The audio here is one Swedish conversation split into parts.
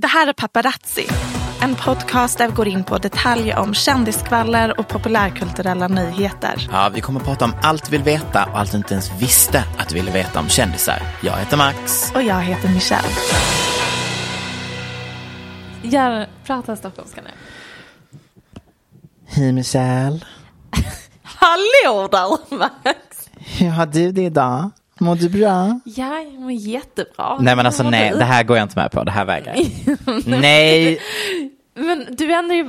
Det här är Paparazzi, en podcast där vi går in på detaljer om kändiskvaller och populärkulturella nyheter. Ja, vi kommer att prata om allt du vill veta och allt du inte ens visste att du ville veta om kändisar. Jag heter Max. Och jag heter Michelle. Gör, prata stockholmska nu. Hej Michelle. Hallå där Max! Hur har du det idag? Mår du bra? Ja, jag mår jättebra. Nej men alltså nej, det här går jag inte med på. Det här vägrar jag. Nej, Men du ändrar ju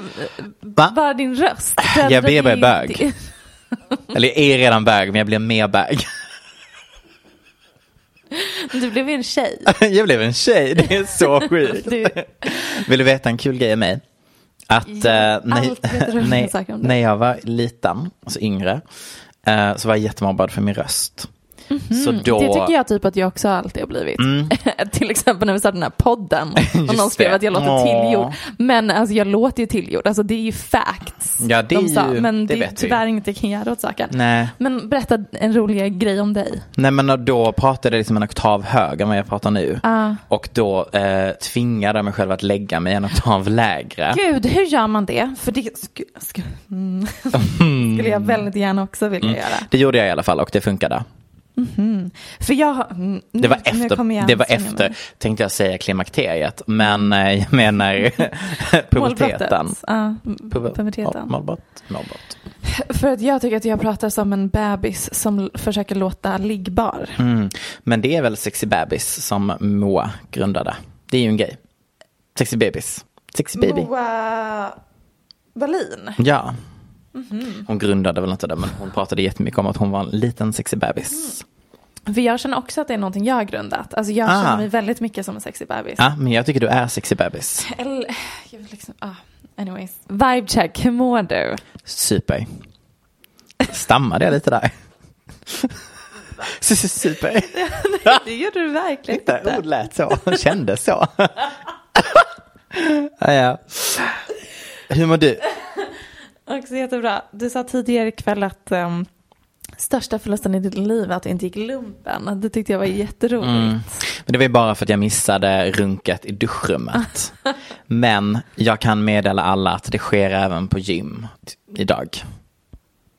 Va? bara din röst. Du Jag blir bara bög. eller jag är redan bög men jag blir mer bög. Du blev en tjej. jag blev en tjej, det är så sjukt. Du, Vill du veta en kul grej om mig? Att Ja, eh, när, när, när jag var liten, alltså yngre, eh, så var jag jättemobbad för min röst. Så då... Mhm. Det tycker jag typ att jag också alltid har blivit. Till exempel när vi startade den här podden. Och någon skrev det. att jag låter Åh. tillgjord. Men alltså jag låter ju tillgjord. Alltså det är ju facts. Ja, det är de sa. ju- Men det det, är tyvärr inget jag kan göra åt saken. Nej. Men berätta en rolig grej om dig. Nej men då pratade jag liksom en oktav högre än vad jag pratar nu. Ah. Och då eh, tvingade jag mig själv att lägga mig en oktav lägre. Gud, hur gör man det? För det sku, sku, mm. skulle jag väldigt gärna också vilja Mm. göra. Det gjorde jag i alla fall och det funkade. För jag har... mm, Det var nu- nu kommer jag efter, det var efter mig. tänkte jag säga klimakteriet, men eh, jag menar puberteten. Ja, Puber- puberteten. Målbrott. Målbrott. För att jag tycker att jag pratar som en bebis som försöker låta liggbar. Mm. Men det är väl Sexy Bebis som Moa grundade. Det är ju en grej. Sexy Bebis. Sexy Baby. Moa Wallin. Ja. Mhm. Hon grundade väl inte det, men hon pratade jättemycket om att hon var en liten sexy bebis. För jag känner också att det är någonting jag har grundat. Alltså jag Ah. känner mig väldigt mycket som en sexy bebis. Ja, men jag tycker du är sexy bebis. Eller, jag vill liksom, ah, anyways. Vibe check, hur mår du? Super. Stammade jag lite där? Super. Det gjorde du verkligen Inte inte. ord lät så, kändes så. ja, ja. Hur mår du? Också jättebra. Du sa tidigare ikväll att um, största förlusten i ditt liv att du inte gick lumpen. Det tyckte jag var jätteroligt. Mm. Men det var ju bara för att jag missade runket i duschrummet. Men jag kan meddela alla att det sker även på gym idag.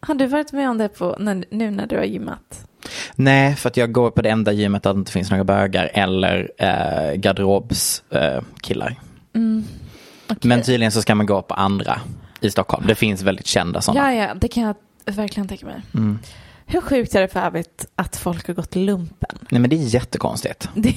Har du varit med om det på, när, nu när du har gymmat? Nej, för att jag går på det enda gymmet där det inte finns några bögar eller eh, garderobskillar. Eh, killar. Men tydligen så ska man gå på andra i Stockholm. Det finns väldigt kända sådana. Ja, ja, det kan jag verkligen tänka mig. Mm. Hur sjukt är det för övrigt att folk har gått lumpen? Nej men det är jättekonstigt. Det,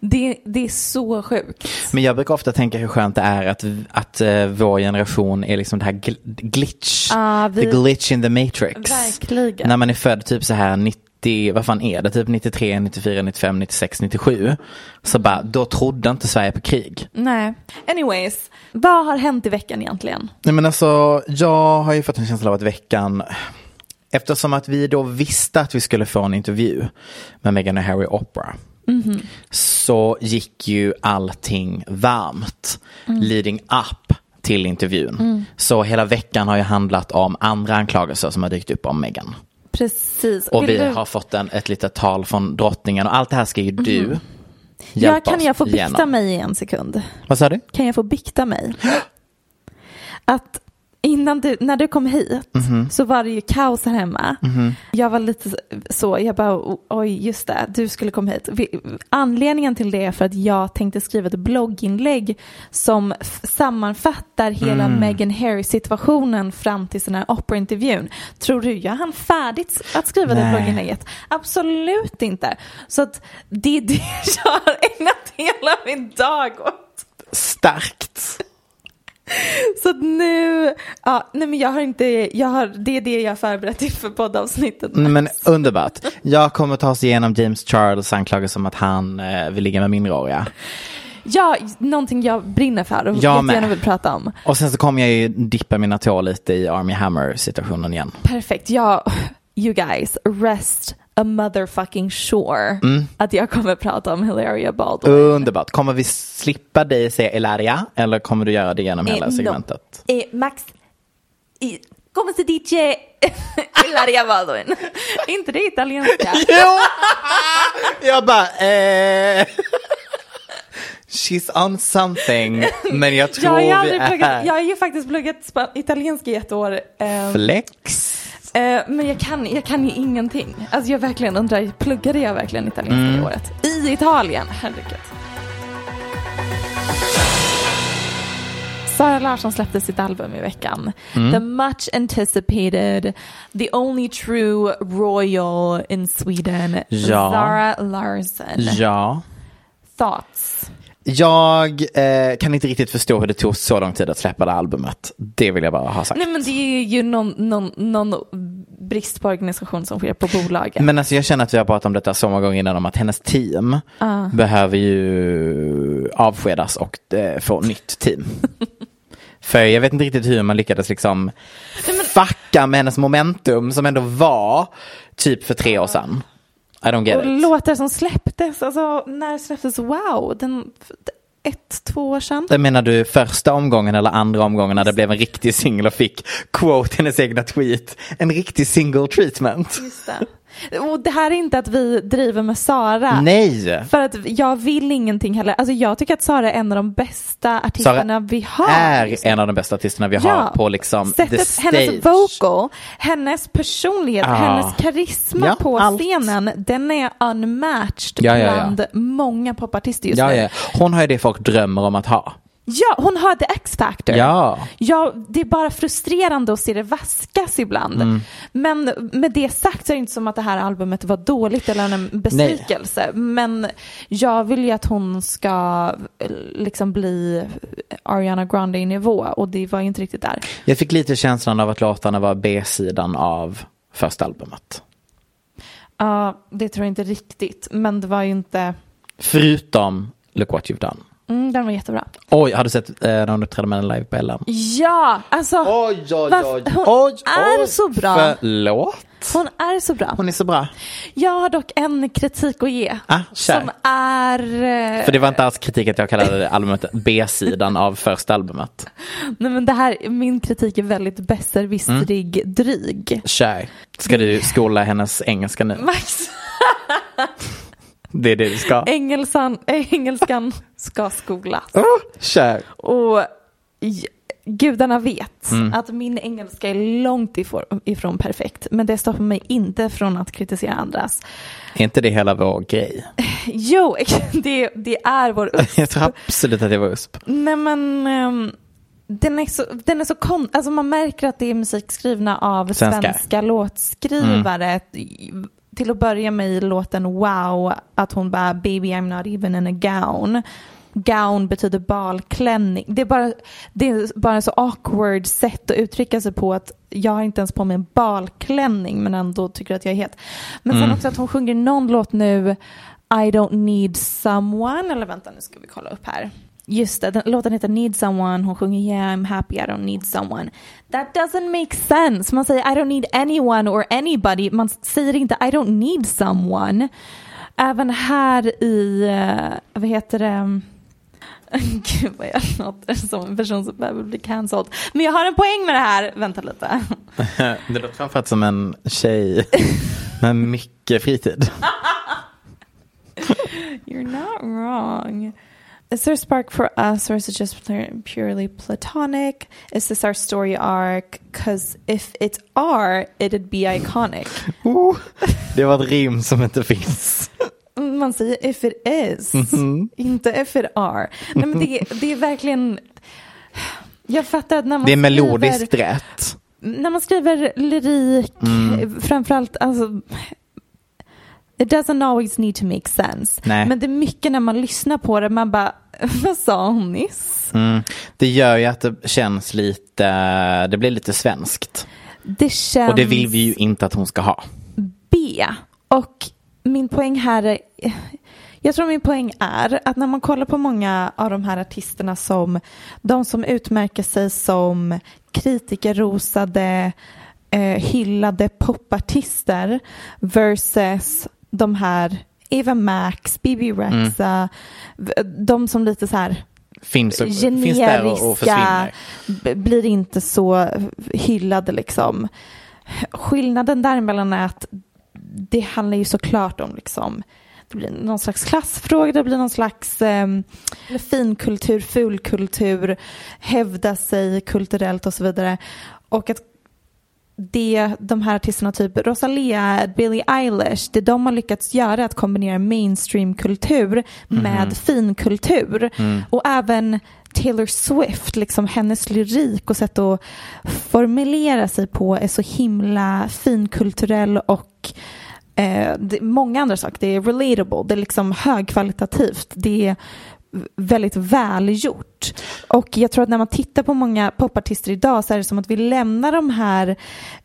det, det är så sjukt. Men jag brukar ofta tänka hur skönt det är att, att uh, vår generation är liksom det här gl- glitch. Ah, vi- The glitch in the matrix. Verkligen. När man är född typ så här 90, vad fan är det, typ 93, 94, 95, 96, 97. Så bara, då trodde inte Sverige på krig. Nej. Anyways, vad har hänt i veckan egentligen? Nej men alltså, jag har ju fått en känsla av att veckan, eftersom att vi då visste att vi skulle få en intervju med Meghan och Harry och Oprah. så gick ju allting varmt leading up till intervjun. Så hela veckan har ju handlat om andra anklagelser som har dykt upp om Meghan. Precis. Och Vill vi du- har fått en, ett litet tal från drottningen och allt det här ska ju du Ja, hjälpa kan oss jag få bikta igenom. mig i en sekund? Vad sa du? Kan jag få bikta mig? Att innan du, när du kom hit Mhm. så var det ju kaos här hemma. Jag var lite så, jag bara oj just det, du skulle komma hit. Anledningen till det är för att jag tänkte skriva ett blogginlägg som sammanfattar hela Mm. Meghan Harry situationen fram till den här Oprah-intervjun. Tror du jag hann färdigt att skriva det Nej. blogginlägget? Absolut inte. Så att det är det jag har ägnat hela min dag åt. Starkt. Så att nu, ja, nej men jag har inte, jag har, det är det jag har förberett inför poddavsnittet. Nej, Men underbart. Jag kommer ta oss igenom James Charles anklagelse om att han eh, vill ligga med minderåriga. Ja, någonting jag brinner för och Jag jättegärna vill prata om. Och sen så kommer jag ju dippa mina tår lite i Army Hammer situationen igen. Perfekt, ja, you guys, rest a motherfucking sure att jag kommer prata om Hilaria Baldwin. Underbart. Kommer vi slippa dig säga Elaria eller kommer du göra det genom hela Eh, no. segmentet? Eh, Max, eh, come si dice Hilaria Baldwin? inte det italienska? Jo! Jag bara, eh... She's on something. Men jag tror Jag vi är pluggat, jag har ju faktiskt pluggat italienska i ett år. ehm, flex. Eh, men jag kan, jag kan ju ingenting. Alltså jag verkligen undrar, pluggade jag verkligen italienska Mm. i året? I Italien, herregud. Sara Larsson släppte sitt album i veckan. Mm. The much anticipated, the only true royal in Sweden, Ja. Zara Larsson. Ja. Thoughts? Jag eh, kan inte riktigt förstå hur det tog så lång tid att släppa det albumet. Det vill jag bara ha sagt. Nej men det är ju någon, någon, någon brist på organisation som sker på bolaget. Men alltså jag känner att vi har pratat om detta så många gånger innan om att hennes team behöver ju avskedas och eh, få nytt team. För jag vet inte riktigt hur man lyckades liksom fucka med hennes momentum som ändå var typ för tre år sedan. I don't get Och it. låtar som släpptes, alltså när släpptes Wow? Den, ett, två år sedan? Jag menar du första omgången eller andra omgången när det blev en riktig singel och fick quote hennes egna tweet. En riktig single treatment. Just det. Och det här är inte att vi driver med Sara. Nej! För att jag vill ingenting heller. Alltså jag tycker att Sara är en av de bästa artisterna Sara vi har. är en av de bästa artisterna vi har på liksom the Sättet, stage. hennes vocal, hennes personlighet, Ja. hennes karisma Ja, på allt. scenen, den är unmatched Ja, bland många popartister just nu. Hon har ju det folk drömmer om att ha. Ja, hon har the X-factor. Ja. Ja, det är bara frustrerande att se det vaskas ibland. Mm. Men med det sagt så är det inte som att det här albumet var dåligt eller en besvikelse. Men jag vill ju att hon ska eh, liksom bli Ariana Grande i nivå och det var ju inte riktigt där. Jag fick lite känslan av att låtarna var B-sidan av första albumet. Ja, det tror jag inte riktigt. Men det var ju inte... Förutom Look What You've Done. Mm, den var jättebra. Oj, har du sett eh, när hon uppträdde med den live på Ellen? Ja, alltså Oj, oj, varför- hon oj, är oj. så bra. Förlåt? Hon är så bra. Hon är så bra. Jag har dock en kritik att ge. Ah, som är... eh, För det var inte alls kritik att jag kallade albumet B-sidan av första albumet. Nej men det här, min kritik är väldigt besserwissrig Mm. dryg. Kör. Ska du skola hennes engelska nu? Max, Det är det du ska. engelskan, eh, engelskan ska skolas. Oh, kör. Och gudarna vet Mm. att min engelska är långt ifrån, perfekt. Men det stoppar mig inte från att kritisera andras. Är inte det hela vår grej? Jo, det, det är vår Jag tror absolut att det var USP. Nej men ehm, den är så, den är så kon- alltså man märker att det är musik skrivna av Svenskar. svenska låtskrivare. Till att börja med i låten Wow, att hon bara baby I'm not even in a gown. Gown betyder balklänning. Det är bara, det är bara så awkward sätt att uttrycka sig på att jag har inte ens på mig en balklänning men ändå tycker att jag är het. Men sen också att hon sjunger någon låt nu I don't need someone, eller vänta nu ska vi kolla upp här. Just det, låten heter Need someone, hon sjunger Yeah I'm happy I don't need someone. That doesn't make sense. Man säger I don't need anyone or anybody, man säger inte I don't need someone. även här i, eh, vad heter det, Gud vad jag låter som en person som behöver bli cancelled. Men jag har en poäng med det här. Vänta lite. det låter framförallt som en tjej med mycket fritid. You're not wrong. Is there a spark for us or is it just purely platonic? Is this our story arc? Because if it's our, it'd be iconic. Oh, det var ett rim som inte finns. Man säger if it is, mm-hmm. inte if it are. Nej, men det, det är verkligen... Jag fattar att när man Det är melodiskt skriver, rätt. När man skriver lyrik, mm. framförallt, alltså, It doesn't always need to make sense. Nej. Men det är mycket när man lyssnar på det, man bara, vad sa hon nyss? Mm. Det gör ju att det känns lite, det blir lite svenskt. Det känns... Och det vill vi ju inte att hon ska ha. B. Och min poäng här är, jag tror min poäng är att när man kollar på många av de här artisterna som de som utmärker sig som kritikerrosade, eh, hyllade popartister versus de här Eva Max, Bibi Rexa, mm. de som lite så här finns, och, generiska, finns och, och blir inte så hyllade liksom. Skillnaden däremellan är att det handlar ju såklart om liksom det blir någon slags klassfråga, det blir någon slags eh, finkultur, fulkultur, hävda sig kulturellt och så vidare. Och att det de här artisterna, typ Rosalia, Billie Eilish, det de har lyckats göra är att kombinera mainstreamkultur med mm. finkultur. Mm. Och även Taylor Swift, liksom hennes lyrik och sätt att formulera sig på är så himla finkulturell och eh, många andra saker. Det är relatable, det är liksom högkvalitativt, det är väldigt välgjort. Och jag tror att när man tittar på många popartister idag så är det som att vi lämnar de här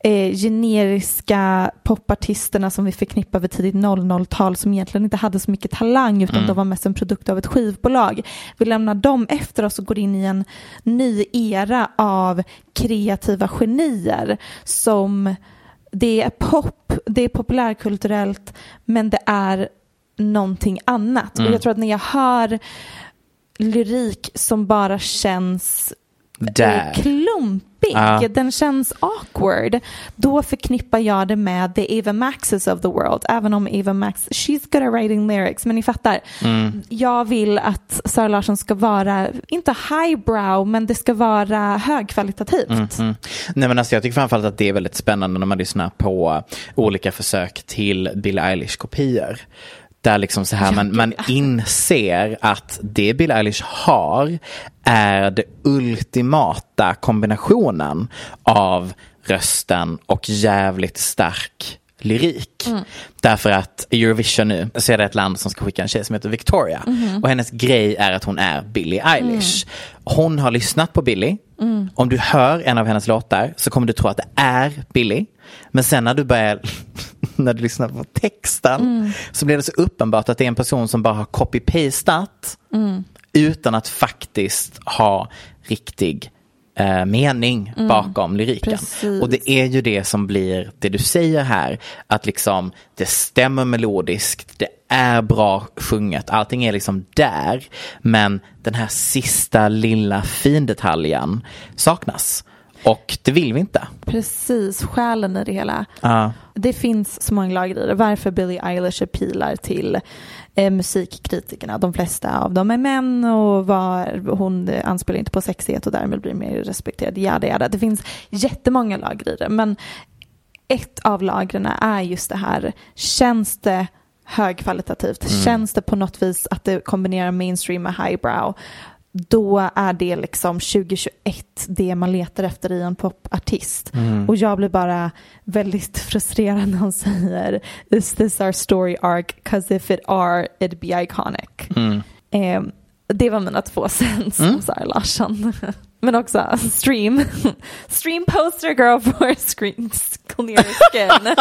eh, generiska popartisterna som vi förknippar vid tidigt 00-tal som egentligen inte hade så mycket talang utan mm. de var mest en produkt av ett skivbolag. Vi lämnar dem efter oss och går in i en ny era av kreativa genier som det är pop, det är populärkulturellt men det är någonting annat. Mm. Och jag tror att när jag hör lyrik som bara känns Där. klumpig, uh. den känns awkward, då förknippar jag det med the Eva Maxes of the world. Även om Eva Max, she's good at writing lyrics, men ni fattar. Mm. Jag vill att Sara Larsson ska vara, inte highbrow, men det ska vara högkvalitativt. Mm, mm. Nej men alltså jag tycker framförallt att det är väldigt spännande när man lyssnar på olika försök till Billie Eilish-kopior. Där liksom så här, man, man inser att det Bill Eilish har är det ultimata kombinationen av rösten och jävligt stark lyrik. Mm. Därför att i Eurovision nu så är det ett land som ska skicka en tjej som heter Victoria. Mm. Och hennes grej är att hon är Billie Eilish. Mm. Hon har lyssnat på Billie. Mm. Om du hör en av hennes låtar så kommer du tro att det är Billie. Men sen när du börjar när du lyssnar på texten mm. så blir det så uppenbart att det är en person som bara har copy-pastat mm. utan att faktiskt ha riktig eh, mening mm. bakom lyriken. Precis. Och det är ju det som blir det du säger här, att liksom det stämmer melodiskt, det är bra sjunget, allting är liksom där, men den här sista lilla findetaljen saknas. Och det vill vi inte. Precis, själen i det hela. Uh. Det finns så många lager i det. Varför Billie Eilish pilar till eh, musikkritikerna. De flesta av dem är män och var, hon anspelar inte på sexighet och därmed blir mer respekterad. Jada, jada. Det finns jättemånga lager i det. Men ett av lagren är just det här. Känns det högkvalitativt? Mm. Känns det på något vis att det kombinerar mainstream med highbrow? Då är det liksom 2021 det man letar efter i en popartist. Mm. Och jag blir bara väldigt frustrerad när hon säger is this our story arc? Cause if it are, it'd be iconic. Mm. Eh, det var mina två cents mm. om Sara Larsson. Men också stream. stream poster girl for screen clear skin.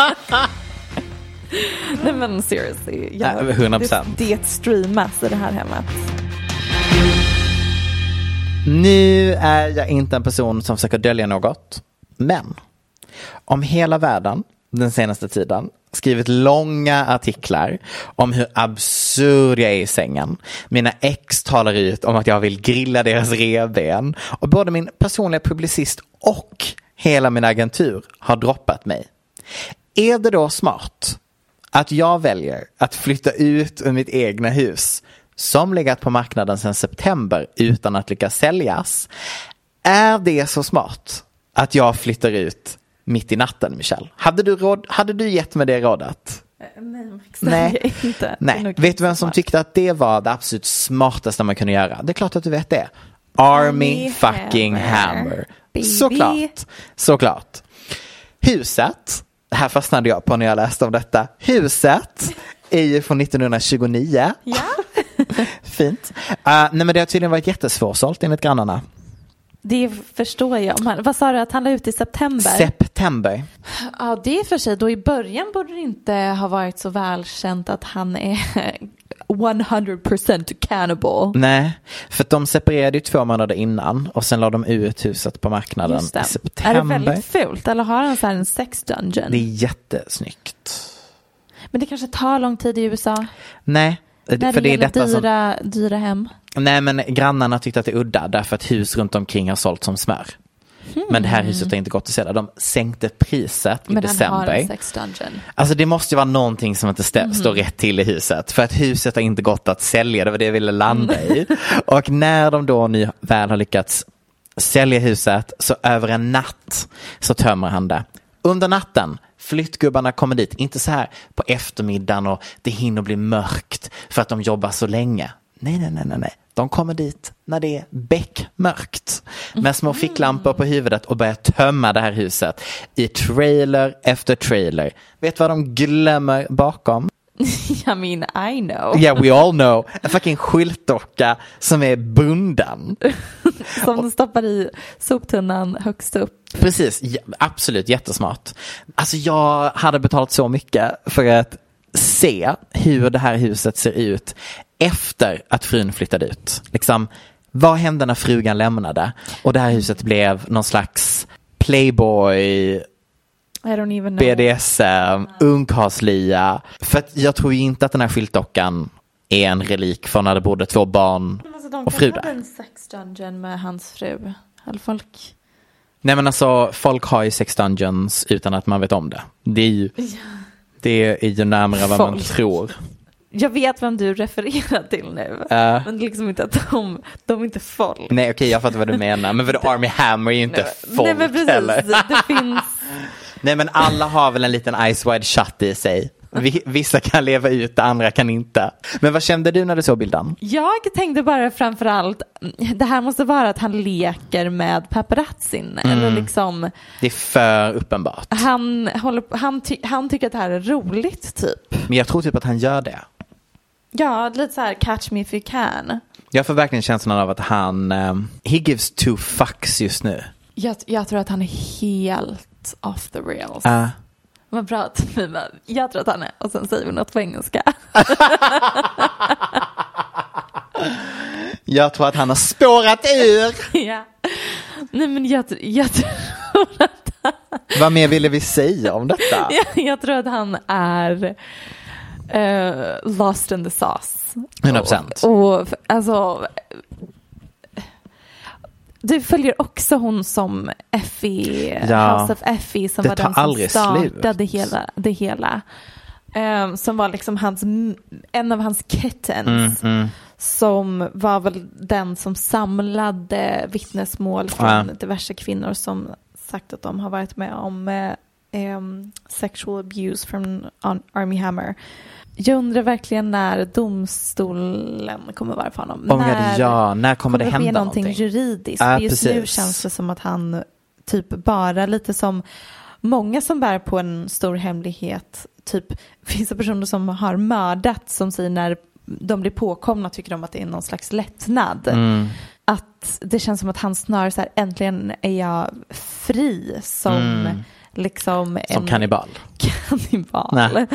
Nej men seriously. Jag, 100%. Det, det streamas i det här hemmet. Nu är jag inte en person som försöker dölja något, men om hela världen den senaste tiden skrivit långa artiklar om hur absurd jag är i sängen. Mina ex talar ut om att jag vill grilla deras revben och både min personliga publicist och hela min agentur har droppat mig. Är det då smart att jag väljer att flytta ut ur mitt egna hus som legat på marknaden sedan september utan att lyckas säljas? Är det så smart att jag flyttar ut mitt i natten, Michelle? Hade du, råd, hade du gett mig det rådet? Nej, Max, Nej. inte. Det Nej. Vet du vem som tyckte att det var det absolut smartaste man kunde göra? Det är klart att du vet det. Army fucking Hammer. Hammer. Baby. Såklart. Såklart. Huset, här fastnade jag på när jag läste om detta. Huset är ju från 1929. Ja. Fint. Uh, nej men det har tydligen varit jättesvårsålt enligt grannarna. Det förstår jag. Men, vad sa du att han la ut i september? September. ja, det är för sig. Då i början borde det inte ha varit så välkänt att han är 100% cannibal. Nej, för de separerade ju två månader innan och sen la de ut huset på marknaden i september. Är det väldigt fult eller har han så här en sex dungeon? Det är jättesnyggt. Men det kanske tar lång tid i USA. Nej, När för det, det är gäller detta som... dyra, dyra hem. Nej, men grannarna tyckte att det är udda därför att hus runt omkring har sålt som smör. Men det här huset har inte gått att sälja. De sänkte priset i Hmm. Men har december. sex dungeon. Alltså det måste ju vara någonting som inte stä- står rätt till i huset. För att huset har inte gått att sälja, det var det jag ville landa i. Och när de då nu väl har lyckats sälja huset så över en natt så tömmer han det. Under natten, flyttgubbarna kommer dit, inte så här på eftermiddagen och det hinner bli mörkt för att de jobbar så länge. Nej, nej, nej, nej, nej. De kommer dit när det är beckmörkt med små ficklampor på huvudet och börjar tömma det här huset i trailer efter trailer. Vet vad de glömmer bakom? I mean, I know. Yeah, we all know. En fucking skyltdocka som är bunden. Som de stoppar i soptunnan högst upp. Precis, ja, absolut jättesmart. Alltså jag hade betalat så mycket för att se hur det här huset ser ut efter att frun flyttade ut. Liksom, vad hände när frugan lämnade? Och det här huset blev någon slags playboy, I don't even know. BDSM, ungkarlslya. För att jag tror ju inte att den här skyltdockan är en relik från när det bodde två barn Alltså, de och fru där. en sex dungeon med hans fru. Eller folk. Nej men alltså folk har ju sex dungeons utan att man vet om det. Det är ju, det är ju närmare vad man Folk. tror. Jag vet vem du refererar till nu. Eh. Men liksom inte att de, de är inte folk. Nej okej jag fattar vad du menar. Men vadå Army Hammer är ju inte folk Nej men precis, heller. det finns. Nej men alla har väl en liten ice wide shut i sig. Vi- Vissa kan leva ut, andra kan inte. Men vad kände du när du såg bilden? Jag tänkte bara framförallt, det här måste vara att han leker med paparazzin. Mm. Eller liksom, Det är för uppenbart. han, håller, han, ty, han tycker att det här är roligt typ. Men jag tror typ att han gör det. Ja, lite så här catch me if you can. Jag får verkligen känslan av att han, um, he gives two fucks just nu. Jag, jag tror att han är helt off the rails. Uh, Vad bra att vi bara, jag tror att han är, och sen säger vi något på engelska. jag tror att han har spårat ur. ja. Nej men jag, jag, tror att, Vad mer ville vi säga om detta? jag, jag tror att han är eh, lost in the sauce. 100%. Och, och alltså, du följer också hon som Effie, Ja. House of Effie som var den som startade slut. hela, det hela. Ehm, som var liksom hans, en av hans kittens. Mm, Som var väl den som samlade vittnesmål från Ja. diverse kvinnor som sagt att de har varit med om em, sexual abuse från Ar- Army Hammer. Jag undrar verkligen när domstolen kommer vara för honom. Oh God, när ja, när kommer det ske hända någonting, någonting? juridiskt? För just nu precis. känns det som att han typ bara lite som många som bär på en stor hemlighet, typ vissa personer som har mördat som säger när de blir påkomna tycker de att det är någon slags lättnad. Mm. Att det känns som att han snarare så här, äntligen är jag fri som Mm. Liksom Som en kannibal. kannibal. Nej.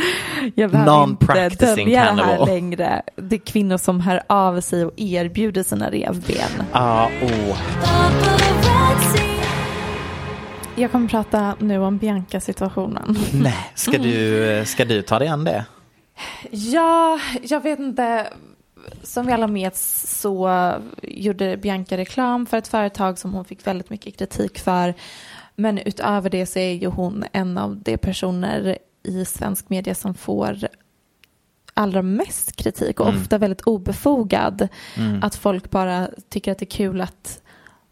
Jag behöver inte dölja det här cannibal. längre. Det är kvinnor som hör av sig och erbjuder sina revben. Ja, oh. Jag kommer prata nu om Bianca-situationen. Nej, ska du, ska du ta dig an det? Ja, jag vet inte. Som vi alla vet så gjorde Bianca reklam för ett företag som hon fick väldigt mycket kritik för. Men utöver det så är ju hon en av de personer i svensk media som får allra mest kritik och mm. ofta väldigt obefogad. Mm. Att folk bara tycker att det är kul att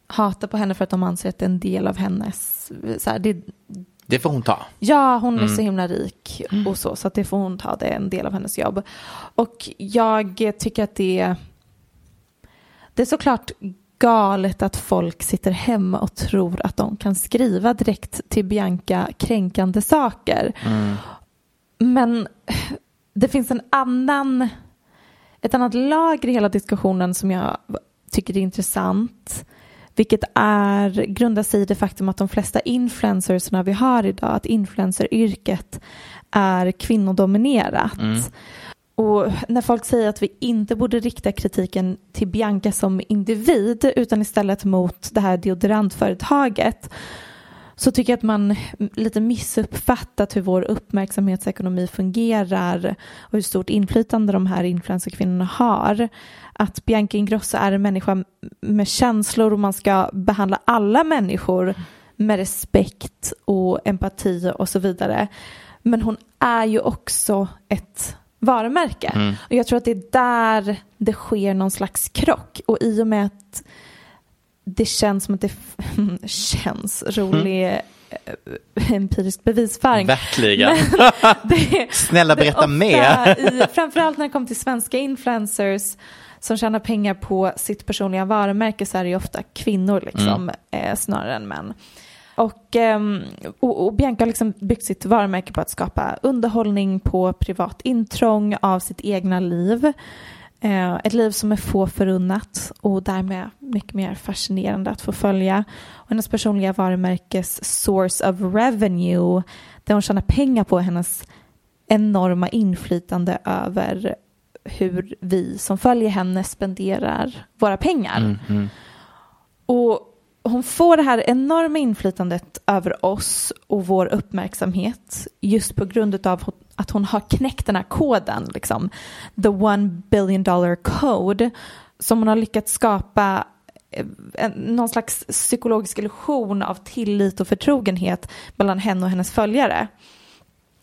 hata på henne för att de anser att det är en del av hennes... Så här, det, det får hon ta. Ja, hon är mm. så himla rik och så, så det får hon ta, det är en del av hennes jobb. Och jag tycker att det, det är såklart galet att folk sitter hemma och tror att de kan skriva direkt till Bianca kränkande saker. Mm. Men det finns en annan, ett annat lager i hela diskussionen som jag tycker är intressant. Vilket är, grundar sig i det faktum att de flesta influencersna vi har idag, att influenceryrket är kvinnodominerat. Mm. Och när folk säger att vi inte borde rikta kritiken till Bianca som individ utan istället mot det här deodorantföretaget så tycker jag att man lite missuppfattat hur vår uppmärksamhetsekonomi fungerar och hur stort inflytande de här influencerkvinnorna har. Att Bianca Ingrosso är en människa med känslor och man ska behandla alla människor med respekt och empati och så vidare. Men hon är ju också ett varumärke. Mm. Och jag tror att det är där det sker någon slags krock. Och i och med att det känns som att det känns rolig mm. empirisk bevisföring. Verkligen. Snälla berätta mer. i, framförallt när det kommer till svenska influencers som tjänar pengar på sitt personliga varumärke så är det ju ofta kvinnor liksom, mm. eh, snarare än män. Och, ehm, och, och, Bianca har liksom byggt sitt varumärke på att skapa underhållning på privat intrång av sitt egna liv. Eh, ett liv som är få förunnat och därmed mycket mer fascinerande att få följa. Och hennes personliga varumärkes source of revenue, där hon tjänar pengar på hennes enorma inflytande över hur vi som följer henne spenderar våra pengar. Mm, mm. Och hon får det här enorma inflytandet över oss och vår uppmärksamhet just på grund av att hon har knäckt den här koden, liksom, the one billion dollar code, som hon har lyckats skapa eh, en, någon slags psykologisk illusion av tillit och förtrogenhet mellan henne och hennes följare.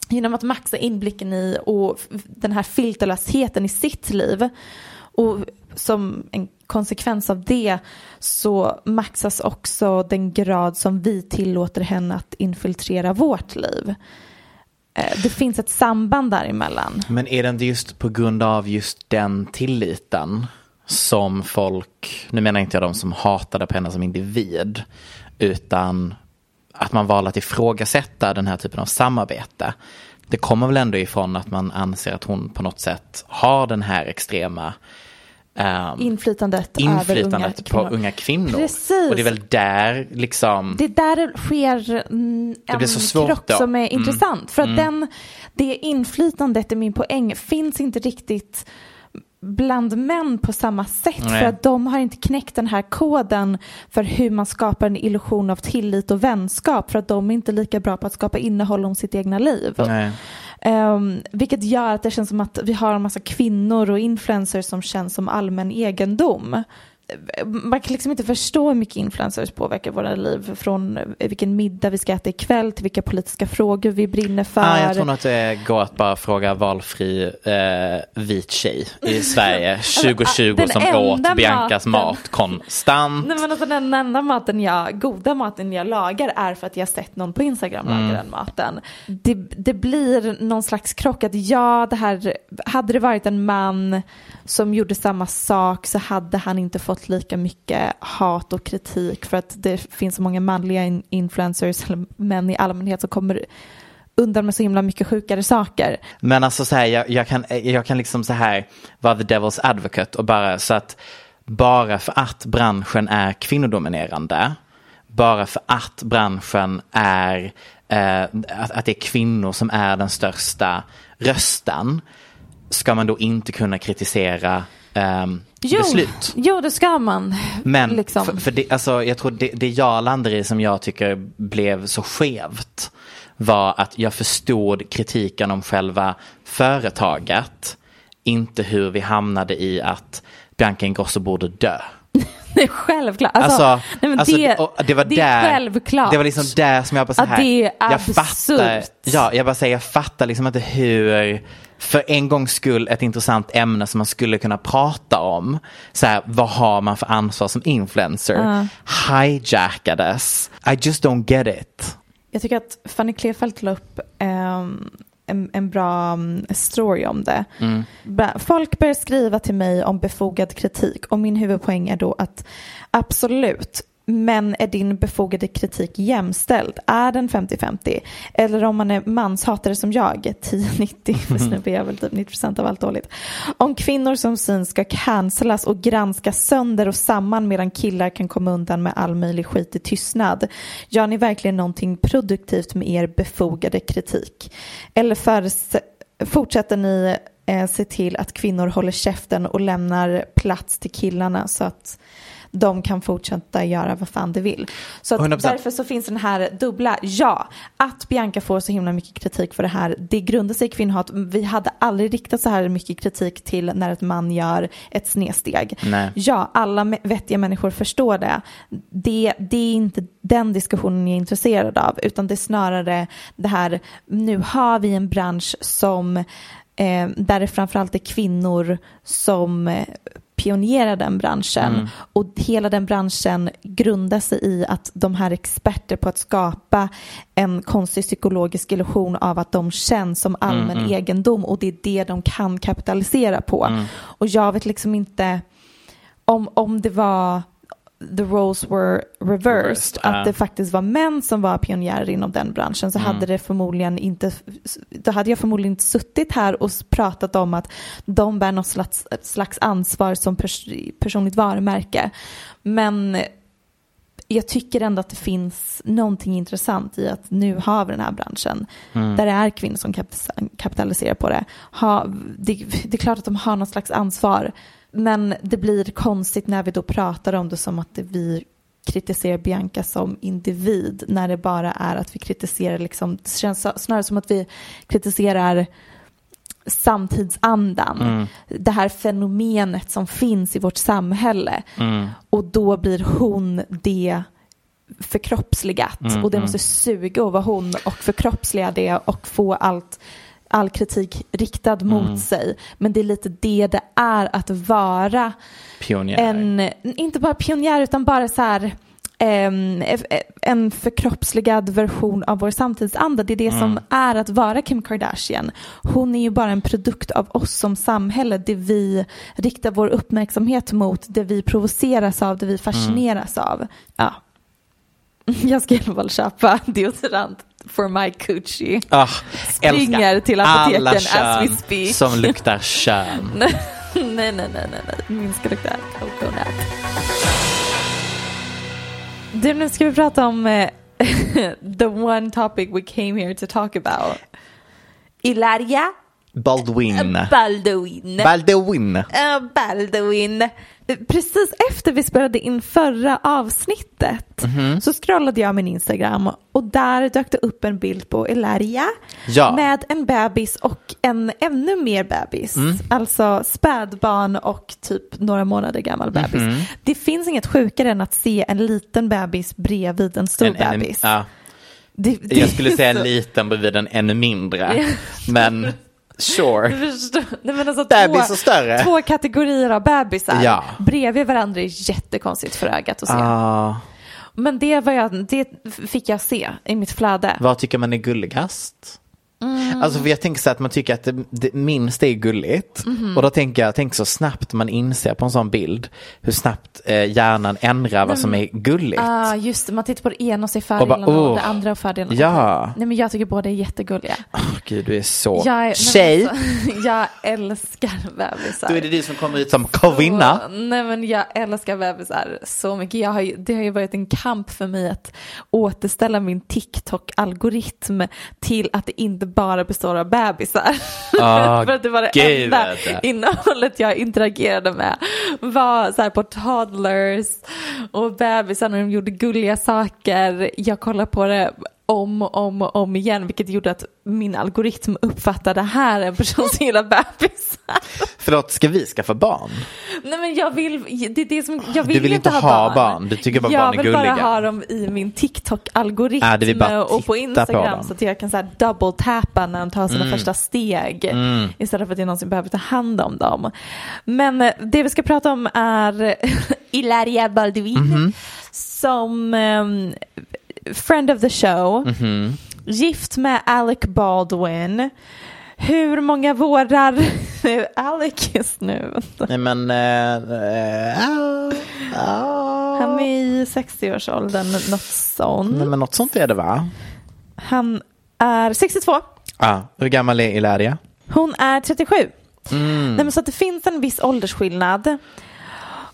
Genom att maxa inblicken i och den här filterlösheten i sitt liv och som en konsekvens av det så maxas också den grad som vi tillåter henne att infiltrera vårt liv. Eh, det finns ett samband däremellan. Men är det inte just på grund av just den tilliten som folk, nu menar inte jag de som hatade på henne som individ, utan att man valde att ifrågasätta den här typen av samarbete. Det kommer väl ändå ifrån att man anser att hon på något sätt har den här extrema Um, inflytandet, inflytandet unga på kvinnor. unga kvinnor. Precis. Och det är väl där liksom. Det är där det sker en det blir så svårt krock då. som är mm. intressant. För att mm. den, det inflytandet är min poäng finns inte riktigt bland män på samma sätt Nej. för att de har inte knäckt den här koden för hur man skapar en illusion av tillit och vänskap för att de är inte lika bra på att skapa innehåll om sitt egna liv. Um, vilket gör att det känns som att vi har en massa kvinnor och influencers som känns som allmän egendom man kan liksom inte förstå hur mycket influencers påverkar våra liv. Från vilken middag vi ska äta ikväll till vilka politiska frågor vi brinner för. Ah, jag tror nog att det går att bara fråga valfri eh, vit tjej i Sverige 2020 alltså, som åt Biancas mat konstant. Nej, men alltså, den enda maten jag, goda maten jag lagar är för att jag sett någon på Instagram mm. laga den maten. Det, det blir någon slags krock att ja, det här, hade det varit en man som gjorde samma sak så hade han inte fått lika mycket hat och kritik för att det finns så många manliga influencers, eller män i allmänhet som kommer undan med så himla mycket sjukare saker. Men alltså så här, jag, jag, kan, jag kan liksom så här vara the devil's advocate och bara så att bara för att branschen är kvinnodominerande, bara för att branschen är, eh, att, att det är kvinnor som är den största rösten, ska man då inte kunna kritisera ehm, Jo, beslut. jo, det ska man. Men liksom. för, för det, alltså, jag tror det, det jag landade i som jag tycker blev så skevt var att jag förstod kritiken om själva företaget. Inte hur vi hamnade i att Bianca Ingrosso borde dö. Det är självklart. Alltså, Alltså, nej, alltså, det, det var det där, är självklart. Det var liksom där som jag bara så Att här, det är jag absurt. fattar, ja, jag bara säger, jag fattar liksom inte hur, för en gångs skull ett intressant ämne som man skulle kunna prata om. Så här, vad har man för ansvar som influencer? Hijackades. I just don't get it. Jag tycker att Fanny Klefelt la upp ehm, en, en bra mm, story om det. Bra- Folk börjar skriva till mig om befogad kritik och min huvudpoäng är då att absolut, men är din befogade kritik jämställd? Är den 50-50? Eller om man är manshatare som jag, 10-90, för snubbe är väl typ 90% av allt dåligt. Om kvinnor som syns ska cancelas och granskas sönder och samman medan killar kan komma undan med all möjlig skit i tystnad. Gör ni verkligen någonting produktivt med er befogade kritik? Eller föres- fortsätter ni eh, se till att kvinnor håller käften och lämnar plats till killarna så att de kan fortsätta göra vad fan de vill. Så att 100%. därför så finns den här dubbla, ja, att Bianca får så himla mycket kritik för det här, det grundar sig i kvinnohat. Vi hade aldrig riktat så här mycket kritik till när ett man gör ett snedsteg. Nej. Ja, alla vettiga människor förstår det. det. Det är inte den diskussionen jag är intresserad av, utan det är snarare det här, nu har vi en bransch som, eh, där det framförallt är kvinnor som eh, pionerar den branschen. Och hela den branschen grundar sig i att de här experter på att skapa en konstig psykologisk illusion av att de känns som allmän egendom. Och det är det de kan kapitalisera på. Och jag vet liksom inte om, om det var the roles were reversed, Reversed, att det faktiskt var män som var pionjärer inom den branschen så hade det förmodligen inte, då hade jag förmodligen inte suttit här och pratat om att de bär något slags, slags ansvar som pers personligt varumärke. Men jag tycker ändå att det finns någonting intressant i att nu har vi den här branschen där det är kvinnor som kapital- kapitaliserar på det. Ha, det. Det är klart att de har något slags ansvar men det blir konstigt när vi då pratar om det som att vi kritiserar Bianca som individ när det bara är att vi kritiserar liksom, det känns snarare som att vi kritiserar samtidsandan. Det här fenomenet som finns i vårt samhälle. Och då blir hon det förkroppsligat och det måste suga att vara hon och förkroppsliga det och få allt all kritik riktad mot sig. Men det är lite det det är att vara Pionjär. en, inte bara pionjär utan bara så här em, en förkroppsligad version av vår samtidsanda. Det är det som är att vara Kim Kardashian. Hon är ju bara en produkt av oss som samhälle. Det vi riktar vår uppmärksamhet mot, det vi provoceras av, det vi fascineras av. Ja. Jag ska i alla fall köpa deodorant for my coochie. Ah, Springer älskar till apoteken alla as we speak. som luktar kön. nej, nej, nej, nej, nej. Min ska lukta coconut. Du, nu ska vi prata om eh, the one topic we came here to talk about. Ilaria Baldwin. Baldwin. Baldwin. Uh, Baldwin. Precis efter vi spelade in förra avsnittet Mhm. så scrollade jag min Instagram och där dök det upp en bild på Ilaria Ja. med en bebis och en ännu mer bebis. Mm. Alltså spädbarn och typ några månader gammal bebis. Mhm. Det finns inget sjukare än att se en liten bebis bredvid en stor En- en- bebis. ja. Det, det Jag skulle säga en liten bredvid en ännu mindre. Men sure. Nej, men alltså Bebis två, och större. Två kategorier av bebisar Ja. bredvid varandra är jättekonstigt för ögat att se. Ah, Men det, var jag, det fick jag se i mitt flöde. vad tycker man är gulligast? Mm. Alltså för jag tänker så att man tycker att det, det minst är gulligt. Mhm. Och då tänker jag, tänk så snabbt man inser på en sån bild hur snabbt eh, hjärnan ändrar vad som är gulligt. Ah, just det, man tittar på det ena och ser Och fördelarna och, oh. det andra och fördelarna. Ja. Nej men jag tycker båda är jättegulliga. Åh, Gud, du är så Jag, är, tjej. Alltså, jag älskar bebisar. Då är det du som kommer ut som kvinna. Och, nej men jag älskar bebisar så mycket. Jag har ju, det har ju varit en kamp för mig att återställa min TikTok-algoritm till att det inte bara består av bebisar. Åh, För att det var det enda jag. innehållet jag interagerade med var så här på toddlers och bebisar när de gjorde gulliga saker. Jag kollade på det om och om och om igen vilket gjorde att min algoritm uppfattade här en person som gillar bebisar. Förlåt, ska vi skaffa barn? Nej men jag vill, det är det som, jag vill, Du vill inte ha barn, du tycker bara jag barn är vill gulliga. bara ha dem i min TikTok-algoritm vill bara och på på Instagram dem. så att jag kan så här double-tappa när de tar sina Mm. första steg istället för att jag någonsin behöver ta hand om dem. Men eh, det vi ska prata om är Ilaria Baldwin Mhm. som ehm, friend of the show, Mhm. gift med Alec Baldwin. Hur många vårar Alec just nu? Nej men, eh, ah, ah. Han är i 60-årsåldern, något sånt. Nej, men något sånt är det va? Han är 62. Ah, hur gammal är Ilaria? Hon är 37. Mm. Nej, men så att det finns en viss åldersskillnad.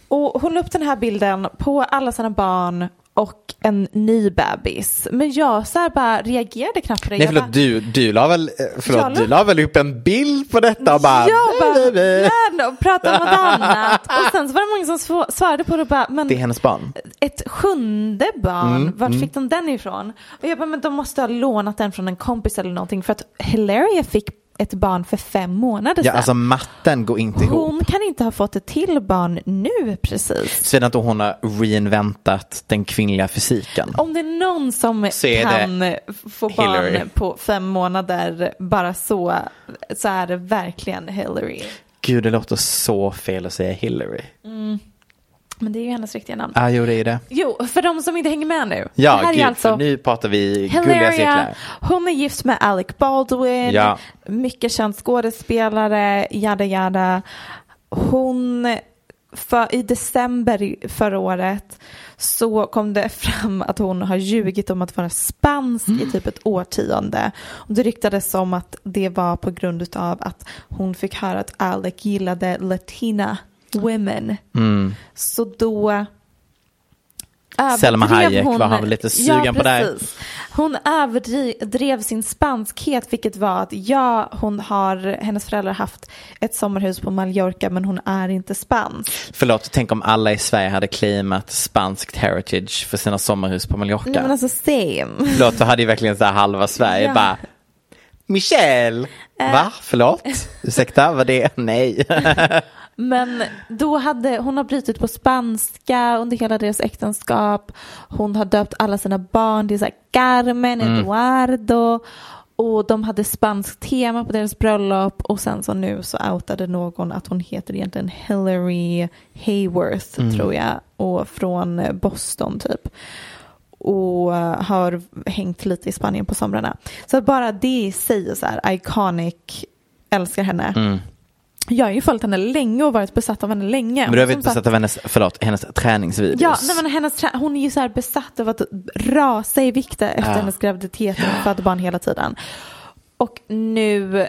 Och hon la upp den här bilden på alla sina barn och en ny bebis. Men jag så bara reagerade knappt på det. Nej förlåt, bara- du, du la väl, eh, förlåt, la- du la väl upp en bild på detta och bara, jag bara "Nej, nej, nej." nej, och pratade om något annat. Och sen så var det många som sv- svarade på det och bara, men Det är hennes barn. ett sjunde barn, Mm, vart mm. fick de den ifrån? Och jag bara, men de måste ha lånat den från en kompis eller någonting för att Hilaria fick ett barn för fem månader Ja, sedan. alltså matten går inte ihop. Hon kan inte ha fått ett till barn nu precis. Såvida inte hon har reinventat den kvinnliga fysiken. Om det är någon som Så kan få Hillary. barn på fem månader bara så, så är det verkligen Hillary. Gud, det låter så fel att säga Hillary. Men det är ju hennes riktiga namn. Ja, jo det är det. Jo, för de som inte hänger med nu. Ja, det här gud, är alltså för nu pratar vi gulliga cirklar. hon är gift med Alec Baldwin, Ja. mycket känd skådespelare, jada jada. Hon, för, i december förra året så kom det fram att hon har ljugit om att vara spansk i typ ett årtionde. Och det ryktades om att det var på grund av att hon fick höra att Alec gillade latina women. Mm. Så då Selma Hayek var han väl lite sugen på det. Hon överdrev sin spanskhet vilket var att ja, hon har, hennes föräldrar har haft ett sommarhus på Mallorca men hon är inte spansk. Förlåt, tänk om alla i Sverige hade claimat spanskt heritage för sina sommarhus på Mallorca. Nej men alltså same. Förlåt, då hade ju verkligen så här halva Sverige Ja. bara Michelle! Äh. Va? Förlåt? Ursäkta, vad det? Nej. Men då hade hon har brutit på spanska under hela deras äktenskap. Hon har döpt alla sina barn till så här Carmen, Mm. Eduardo. Och de hade spanskt tema på deras bröllop. Och sen så nu så outade någon att hon heter egentligen Hillary Hayworth Mm. tror jag. Och från Boston typ. Och har hängt lite i Spanien på somrarna. Så bara det i sig är så här iconic. Älskar henne. Mm. Jag har ju följt henne länge och varit besatt av henne länge. Men du har varit sagt- besatt av hennes, förlåt, hennes träningsvideos. Ja, nej, men hennes, hon är ju så här besatt av att rasa i vikt efter Ja. hennes graviditet och barn hela tiden. Och nu,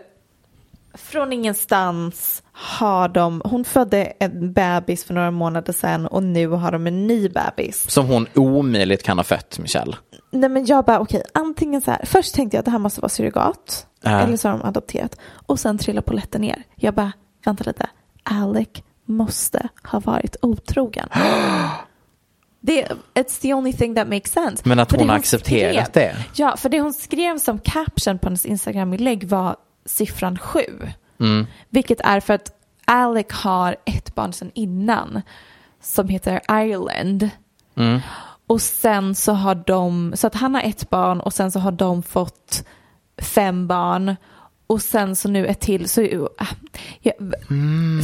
från ingenstans har de, hon födde en bebis för några månader sedan och nu har de en ny bebis. Som hon omöjligt kan ha fött, Michelle. Nej men jag bara okej, antingen så här, först tänkte jag att det här måste vara surrogat. Ja. Eller så har de adopterat. Och sen trillar polletten ner. Jag bara, vänta lite, Alec måste ha varit otrogen. Det, it's the only thing that makes sense. Men att För hon har accepterat det. Ja, för det hon skrev som caption på hennes Instagram-inlägg var siffran sju. Mm. Vilket är för att Alec har ett barn sedan innan som heter Ireland. Mm. Och sen så har de, så att han har ett barn och sen så har de fått fem barn. Och sen så nu ett till. Så, äh, jag,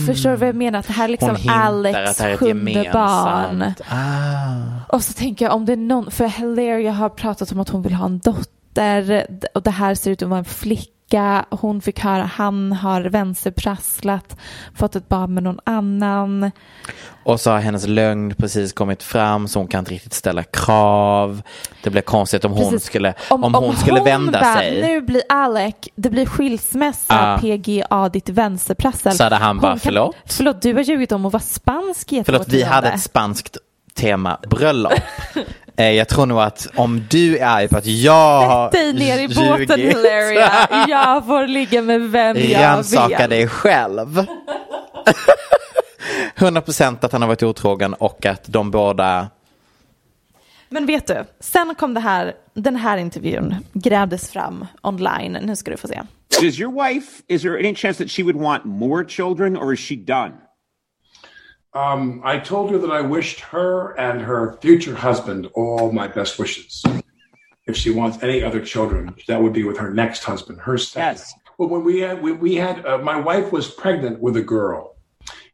Förstår du vad jag menar? Att det här är liksom Mm. Hon hintar Alex är sjunde barn. Ah. Och så tänker jag om det är någon, för Hilaria har pratat om att hon vill ha en dotter och det här ser ut att vara en flicka. Hon fick höra han har vänsterprasslat, fått ett barn med någon annan. Och så har hennes lögn precis kommit fram så hon kan inte riktigt ställa krav. Det blir konstigt om hon Precis. skulle, om, hon skulle vända bara, sig. Nu blir Alec, det blir skilsmässa, Ah. PGA, ditt vänsterprassel. Så hade han bara, Hon "Förlåt?" Förlåt, du har ljugit om att vara spansk i ett Förlåt, vi hade ett spanskt tema bröllop. Eh, jag tror nog att om du är arg på att jag har dig ner i båten ljugit, Hilaria. Jag får ligga med vem jag rannsaka vill. dig själv. 100% att han har varit otrogen och att de båda Men vet du, sen kom det här, den här intervjun grävdes fram online. Nu ska du få se. Does your wife, is there any chance that she would want more children or is she done? Um, I told her that I wished her and her future husband all my best wishes. If she wants any other children, that would be with her next husband, her second. Yes. Well, when we had, we, we had, uh, my wife was pregnant with a girl,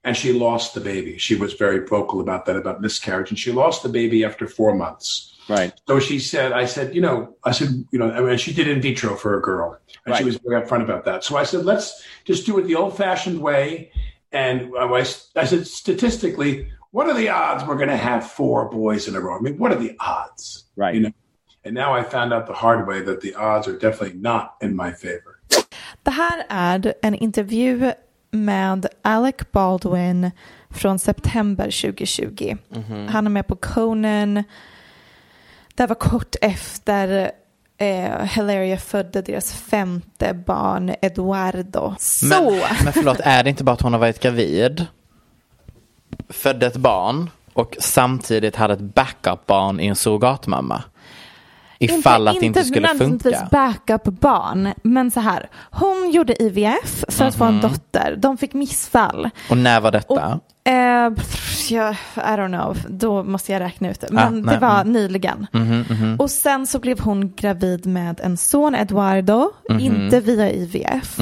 and she lost the baby. She was very vocal about that, about miscarriage, and she lost the baby after four months. Right. So she said, I said, you know, I said, you know, I mean, she did in vitro for a girl, and she was very upfront about that. So I said, let's just do it the old-fashioned way. And I, I said, statistically, what are the odds we're going to have four boys in a row? I mean, what are the odds? Right. You know. And now I found out the hard way that the odds are definitely not in my favor. Det här är en intervju med Alec Baldwin från september 2020. Mhm. Han är med på Conan. Det var kort efter eh, Hilaria födde deras femte barn, Eduardo. Så, Men, men förlåt, är det inte bara att hon har varit gravid, födde ett barn och samtidigt hade ett backup-barn i en surrogatmamma? Ifall att det inte skulle nödvändigtvis funka. backup barn, men så här. Hon gjorde IVF för att få en dotter. De fick missfall. Och när var detta? Och, jag, I don't know, då måste jag räkna ut det. Men Ah, det var mm. nyligen. Mhm, Och sen så blev hon gravid med en son, Eduardo, Mhm. inte via IVF.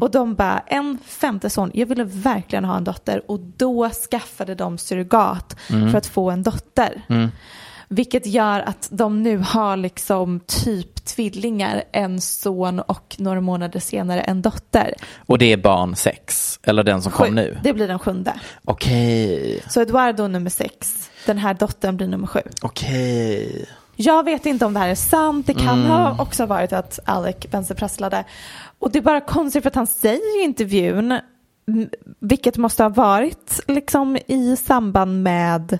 Och de bara, en femte son, jag ville verkligen ha en dotter. Och då skaffade de surrogat Mm. för att få en dotter. Vilket gör att de nu har liksom typ tvillingar, en son och några månader senare en dotter. Och det är barn sex, eller den som kom Sju. nu? Det blir den sjunde. Okej, Så Eduardo nummer sex. Den här dottern blir nummer sju. okej. Jag vet inte om det här är sant. Det kan ha också varit att Alec vänsterprasslade. Och det är bara konstigt för att han säger i intervjun, vilket måste ha varit liksom i samband med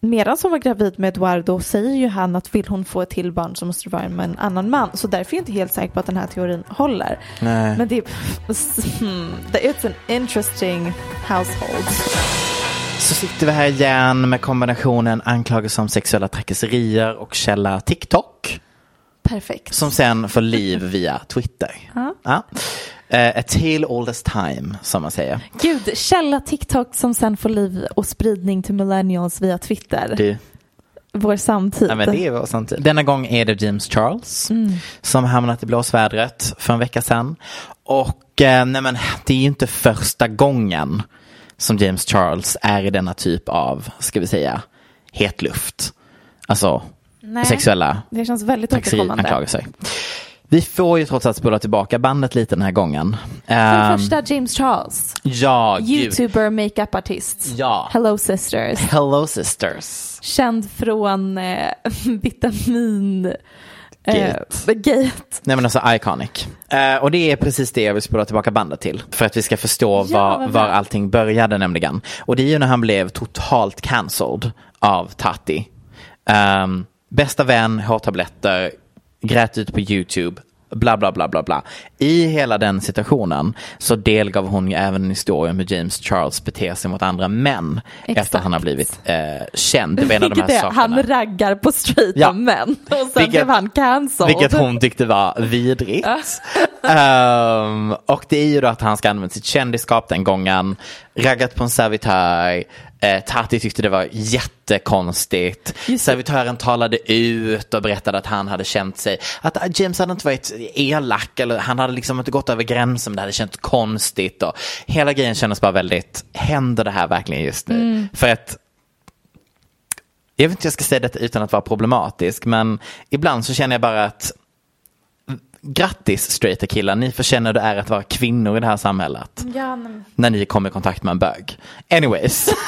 Medan hon var gravid med Eduardo säger ju han att vill hon få ett till barn så måste det vara med en annan man. Så därför är jag inte helt säker på att den här teorin håller. Nej. Men det är, hmm, it's an interesting household. Så sitter vi här igen med kombinationen anklagelser om sexuella trakasserier och källa TikTok. Perfekt. Som sen får liv via Twitter. Ja. Eh, a tale all this time, som man säger. Gud, källa TikTok som sen får liv och spridning till millennials via Twitter. Du, Vår samtid. ja, men det var sant. Denna gång är det James Charles som hamnat i blåsvädret för en vecka sedan. Och eh, nej men, det är ju inte första gången som James Charles är i denna typ av, ska vi säga, hetluft. Alltså Nej, sexuella Det känns väldigt återkommande. Vi får ju trots allt spola tillbaka bandet lite den här gången. För det första James Charles, ja, youtuber, makeup-artist. Ja. Hello sisters. Hello sisters. Känd från eh, vitamin... Gate. Eh, gate. Nej men alltså iconic. Eh, och det är precis det jag vill spola tillbaka bandet till. För att vi ska förstå Ja, var, var allting började nämligen. Och det är ju när han blev totalt cancelled av Tati. Um, bästa vän, hårtabletter, grät ut på YouTube, bla bla bla bla bla. I hela den situationen så delgav hon ju även en historia om hur James Charles beter sig mot andra män. Efter Exakt. att han har blivit eh, känd. Det var Vilket här är, han raggar på straighta Ja. män. Och sen Vilket- blev han cancelled. Vilket hon tyckte var vidrigt. Ehm, och det är ju då att han ska använda sitt kändisskap den gången. Raggat på en servitör. Eh, Tati tyckte det var jättekonstigt. Servitören talade ut och berättade att han hade känt sig, att ah, James hade inte varit elak eller han hade liksom inte gått över gränsen men det hade känts konstigt. Och hela grejen kändes bara väldigt, händer det här verkligen just nu? För att jag vet inte hur jag ska säga detta utan att vara problematisk, men ibland så känner jag bara att grattis straighta killar, ni förtjänar det är att vara kvinnor i det här samhället. Ja, men... När ni kommer i kontakt med en bög. Anyways.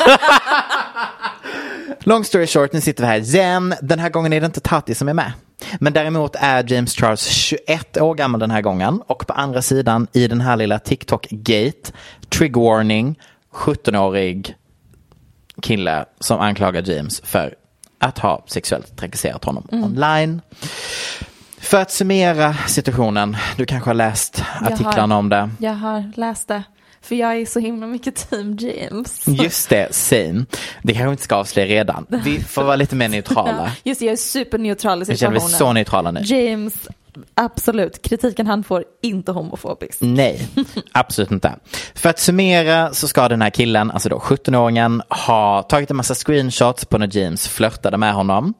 Long story short, nu sitter vi här igen. Den här gången är det inte Tati som är med. Men däremot är James Charles 21 år gammal den här gången. Och på andra sidan i den här lilla TikTok-gate, trigger warning, 17-årig kille som anklagar James för att ha sexuellt trakasserat honom online. För att summera situationen, du kanske har läst Jag artiklarna har- om det. Jag har läst det. För jag är så himla mycket team James. Just det, same. Det kanske vi inte ska avslöja redan. Vi får vara lite mer neutrala. Just det, jag är superneutral i Vi känner situationen. vi så neutrala nu. James, absolut. Kritiken han får, inte homofobisk. Nej, absolut inte. För att summera så ska den här killen, alltså då 17-åringen, ha tagit en massa screenshots på när James flörtade med honom.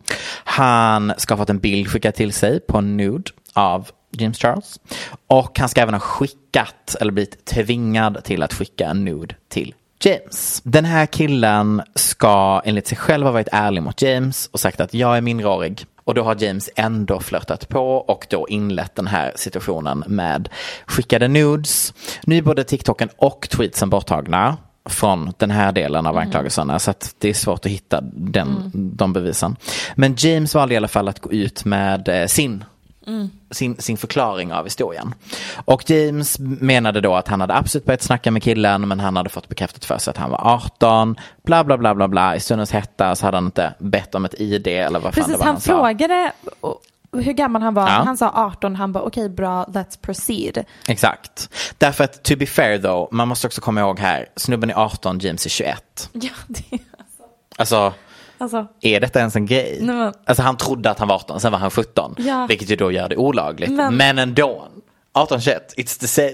Han ska ha fått en bild skickad till sig på en nude av James Charles. Och han ska även ha skickat, eller blivit tvingad till att skicka en nude till James. Den här killen ska enligt sig själv ha varit ärlig mot James och sagt att jag är minderårig. Och då har James ändå flörtat på och då inlett den här situationen med skickade nudes. Nu är både TikToken och tweetsen borttagna från den här delen av anklagelserna så att det är svårt att hitta den, de bevisen. Men James valde i alla fall att gå ut med eh, sin sin, sin förklaring av historien. Och James menade då att han hade absolut börjat snacka med killen men han hade fått bekräftat för sig att han var 18. Bla bla bla bla bla. I stundens hetta så hade han inte bett om ett ID eller vad fan det Precis, var han han sa. frågade hur gammal han var. Ja. Han sa 18, han bara okej bra, let's proceed. Exakt. Därför att to be fair though, man måste också komma ihåg här, snubben är 18, James är 21. Ja, det, Alltså, alltså, är detta ens en grej? Nej, men- Alltså han trodde att han var 18, sen var han 17. Ja. Vilket ju då gör det olagligt. Men- Men, ändå. 18-21, it's the same.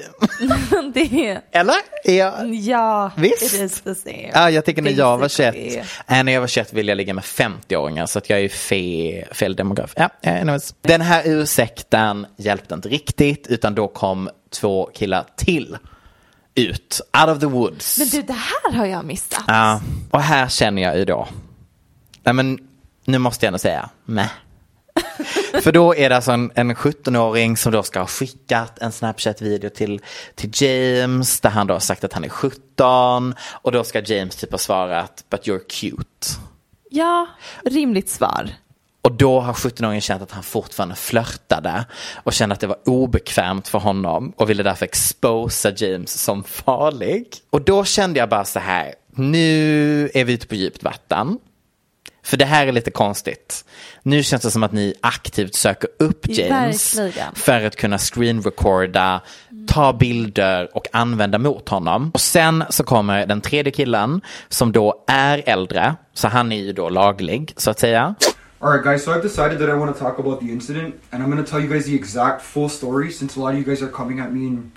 det, Eller? Är jag... ja, Visst. it is the same. Ja, jag tycker när jag var 21, Basically. äh, när jag var 21 ville jag ligga med 50-åringar så att jag är fe, fel demograf. Ja, anyways. Den här ursäkten hjälpte inte riktigt utan då kom två killar till ut, out of the woods. Men du, det här har jag missat. Ja, och här känner jag ju då, nej men nu måste jag ändå säga, nej. För då är det alltså en, en 17-åring som då ska ha skickat en Snapchat-video till, till James där han då har sagt att han är 17 och då ska James typ ha svarat but you're cute. Ja, rimligt svar. Och då har 17-åringen känt att han fortfarande flörtade och kände att det var obekvämt för honom och ville därför exposa James som farlig. Och då kände jag bara så här, nu är vi ute på djupt vatten. För det här är lite konstigt. Nu känns det som att ni aktivt söker upp James Verkligen. för att kunna screenrecorda, ta bilder och använda mot honom. Och sen så kommer den tredje killen som då är äldre, så han är ju då laglig så att säga. Alright, guys, so I've decided that I want to talk about the incident, and I'm going to tell you guys the exact full story since a lot of you guys are coming at me and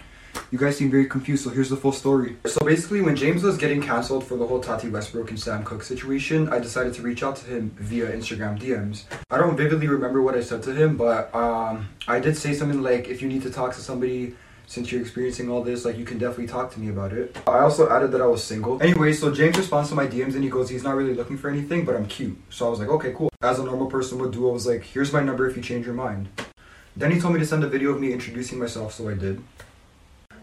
you guys seem very confused, so here's the full story. So basically, when James was getting cancelled for the whole Tati Westbrook and Sam Cook situation, I decided to reach out to him via Instagram DMs. I don't vividly remember what I said to him, but um, I did say something like, if you need to talk to somebody since you're experiencing all this, like you can definitely talk to me about it. I also added that I was single. Anyway, so James responds to my DMs and he goes, he's not really looking for anything, but I'm cute. So I was like, okay, cool. As a normal person would do, I was like, here's my number if you change your mind. Then he told me to send a video of me introducing myself, so I did.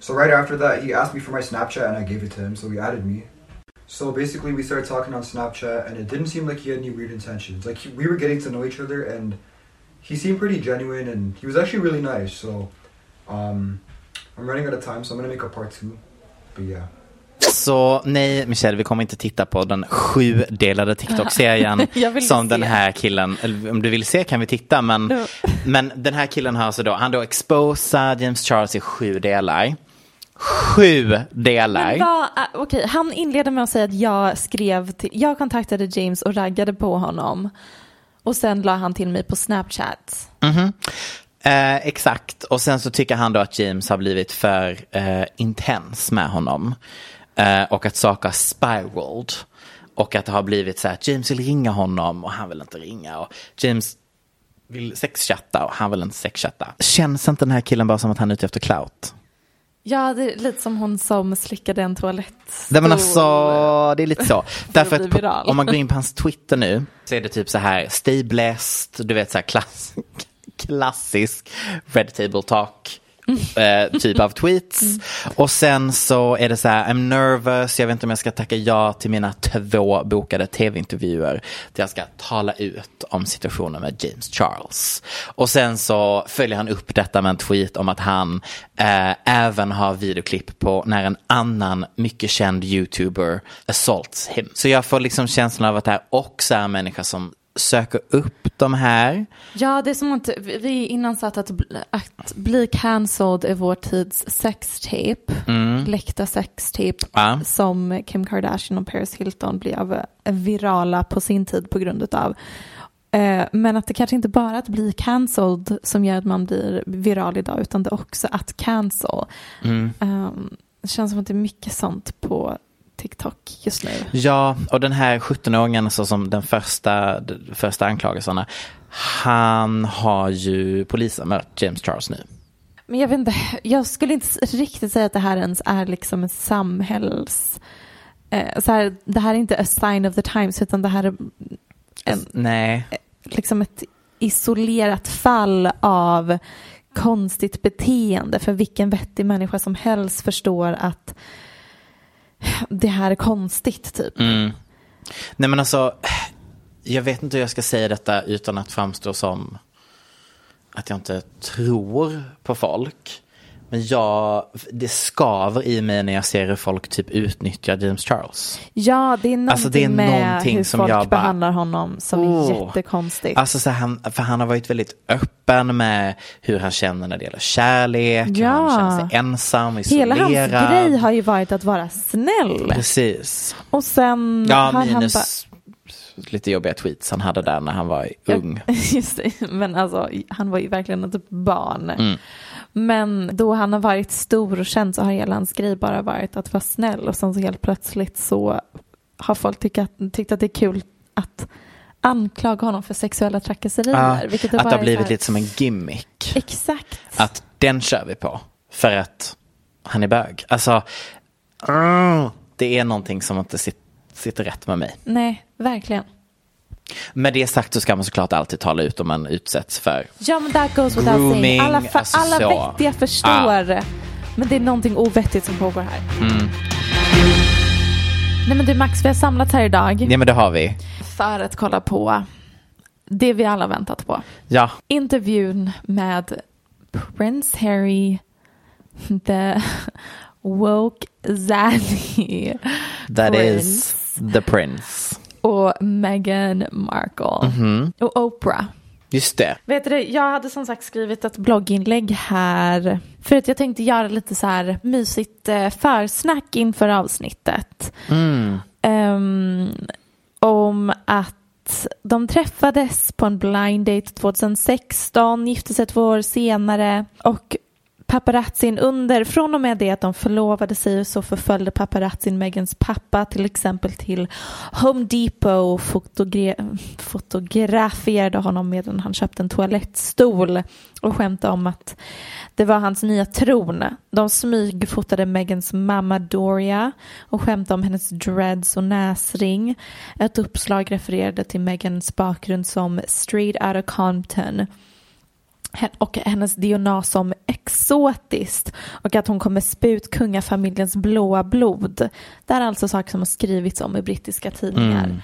So right after that, he asked me for my Snapchat and I gave it to him, so he added me. So basically, we started talking on Snapchat, and it didn't seem like he had any weird intentions. Like he, we were getting to know each other, and he seemed pretty genuine, and he was actually really nice. So, um, I'm running out of time, so I'm gonna make a part two. But yeah. Så nej, Michelle, vi kommer inte titta på den sjudelade TikTok-serien som se. den här killen, eller om du vill se kan vi titta, men, men den här killen har alltså då, han då exposar James Charles i sju delar. Sju delar. Vad, okej, han inleder med att säga att jag skrev till, jag kontaktade James och raggade på honom. Och sen la han till mig på Snapchat. Eh, exakt, och sen så tycker han då att James har blivit för eh, intens med honom. Eh, och att saker har spiraled. Och att det har blivit så här att James vill ringa honom och han vill inte ringa. Och James vill sexchatta och han vill inte sexchatta. Känns inte den här killen bara som att han är ute efter clout? Ja, det är lite som hon som slickade en toalett. Nej men alltså, det är lite så. Därför att på, om man går in på hans Twitter nu så är det typ så här, stay blessed, du vet så här klass, klassisk red table talk. eh, typ av tweets. Och sen så är det så här, I'm nervous, jag vet inte om jag ska tacka ja till mina två bokade tv-intervjuer. Där jag ska tala ut om situationen med James Charles. Och sen så följer han upp detta med en tweet om att han eh, även har videoklipp på när en annan mycket känd youtuber assaults him. Så jag får liksom känslan av att det här också är en människa som söker upp de här. Ja, det är som att vi innan satt att, att bli cancelled är vår tids sextape. Mm. Läckta sextape ja. som Kim Kardashian och Paris Hilton blev virala på sin tid på grund av. Eh, men att det kanske inte bara att bli cancelled som gör att man blir viral idag utan det är också att cancel. Mm. Um, det känns som att det är mycket sånt på TikTok just nu. Ja, och den här 17-åringen så som den första, de första anklagelserna, han har ju polisen mött James Charles nu. Men jag vet inte, jag skulle inte riktigt säga att det här ens är liksom en samhälls... Eh, så här, det här är inte a sign of the times utan det här är en, Nej. liksom ett isolerat fall av konstigt beteende för vilken vettig människa som helst förstår att det här är konstigt typ. Mm. Nej men alltså, jag vet inte hur jag ska säga detta utan att framstå som att jag inte tror på folk. Men jag, det skaver i mig när jag ser hur folk typ utnyttjar James Charles. Ja, det är någonting, alltså, det är med någonting hur som folk jag bara, behandlar honom som oh, är jättekonstigt. Alltså, så han, för han har varit väldigt öppen med hur han känner när det gäller kärlek, ja. han känner sig ensam, isolerad. Hela hans grej har ju varit att vara snäll. Precis. Och sen ja, har minus... han bara lite jobbiga tweets han hade där när han var ung. Just det, men alltså han var ju verkligen ett barn. Mm. Men då han har varit stor och känd så har hela hans grej bara varit att vara snäll och sen så helt plötsligt så har folk tyckt att, tyckt att det är kul att anklaga honom för sexuella trakasserier. Ja, det att det har blivit här... lite som en gimmick. Exakt. Att den kör vi på för att han är bög. Alltså, det är någonting som inte sitter rätt med mig. Nej, verkligen. Med det sagt så ska man såklart alltid tala ut om man utsätts för Ja men that goes without grooming. Alla, alltså alla så. vettiga förstår. Ah. Men det är någonting ovettigt som pågår här. Mm. Nej men du Max, vi har samlats här idag. Ja men det har vi. För att kolla på det vi alla väntat på. Ja. Intervjun med Prince Harry, the woke zaddy That prince. is the prince och Meghan Markle mm -hmm. och Oprah. Just det. Vet du, jag hade som sagt skrivit ett blogginlägg här för att jag tänkte göra lite så här mysigt eh, försnack inför avsnittet. Mm. Um, om att de träffades på en blind date 2016, gifte sig två år senare och paparazzin under, från och med det att de förlovade sig så förföljde paparazzin Megans pappa till exempel till Home Depot och fotogra fotograferade honom medan han köpte en toalettstol och skämtade om att det var hans nya tron. De smygfotade Megans mamma Doria och skämtade om hennes dreads och näsring. Ett uppslag refererade till Megans bakgrund som straight out of Compton och hennes DNA som exotiskt och att hon kommer sput kungafamiljens blåa blod. Det är alltså saker som har skrivits om i brittiska tidningar. Mm.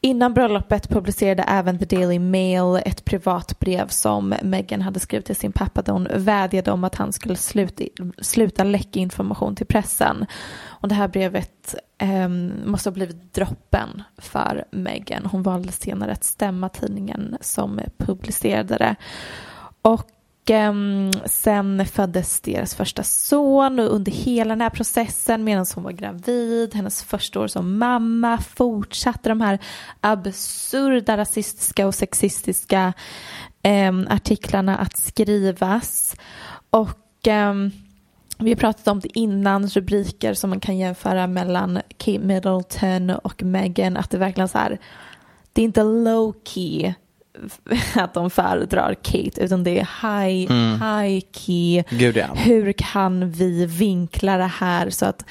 Innan bröllopet publicerade även The Daily Mail ett privat brev som Meghan hade skrivit till sin pappa där hon vädjade om att han skulle sluta, sluta läcka information till pressen. Och det här brevet eh, måste ha blivit droppen för Meghan. Hon valde senare att stämma tidningen som publicerade det. Och eh, sen föddes deras första son och under hela den här processen medan hon var gravid, hennes första år som mamma fortsatte de här absurda rasistiska och sexistiska eh, artiklarna att skrivas. Och eh, vi har pratat om det innan, rubriker som man kan jämföra mellan Kate Middleton och Meghan, att det verkligen så här, det är inte low key att de föredrar Kate utan det är high, mm. high key. Gud, ja. Hur kan vi vinkla det här så att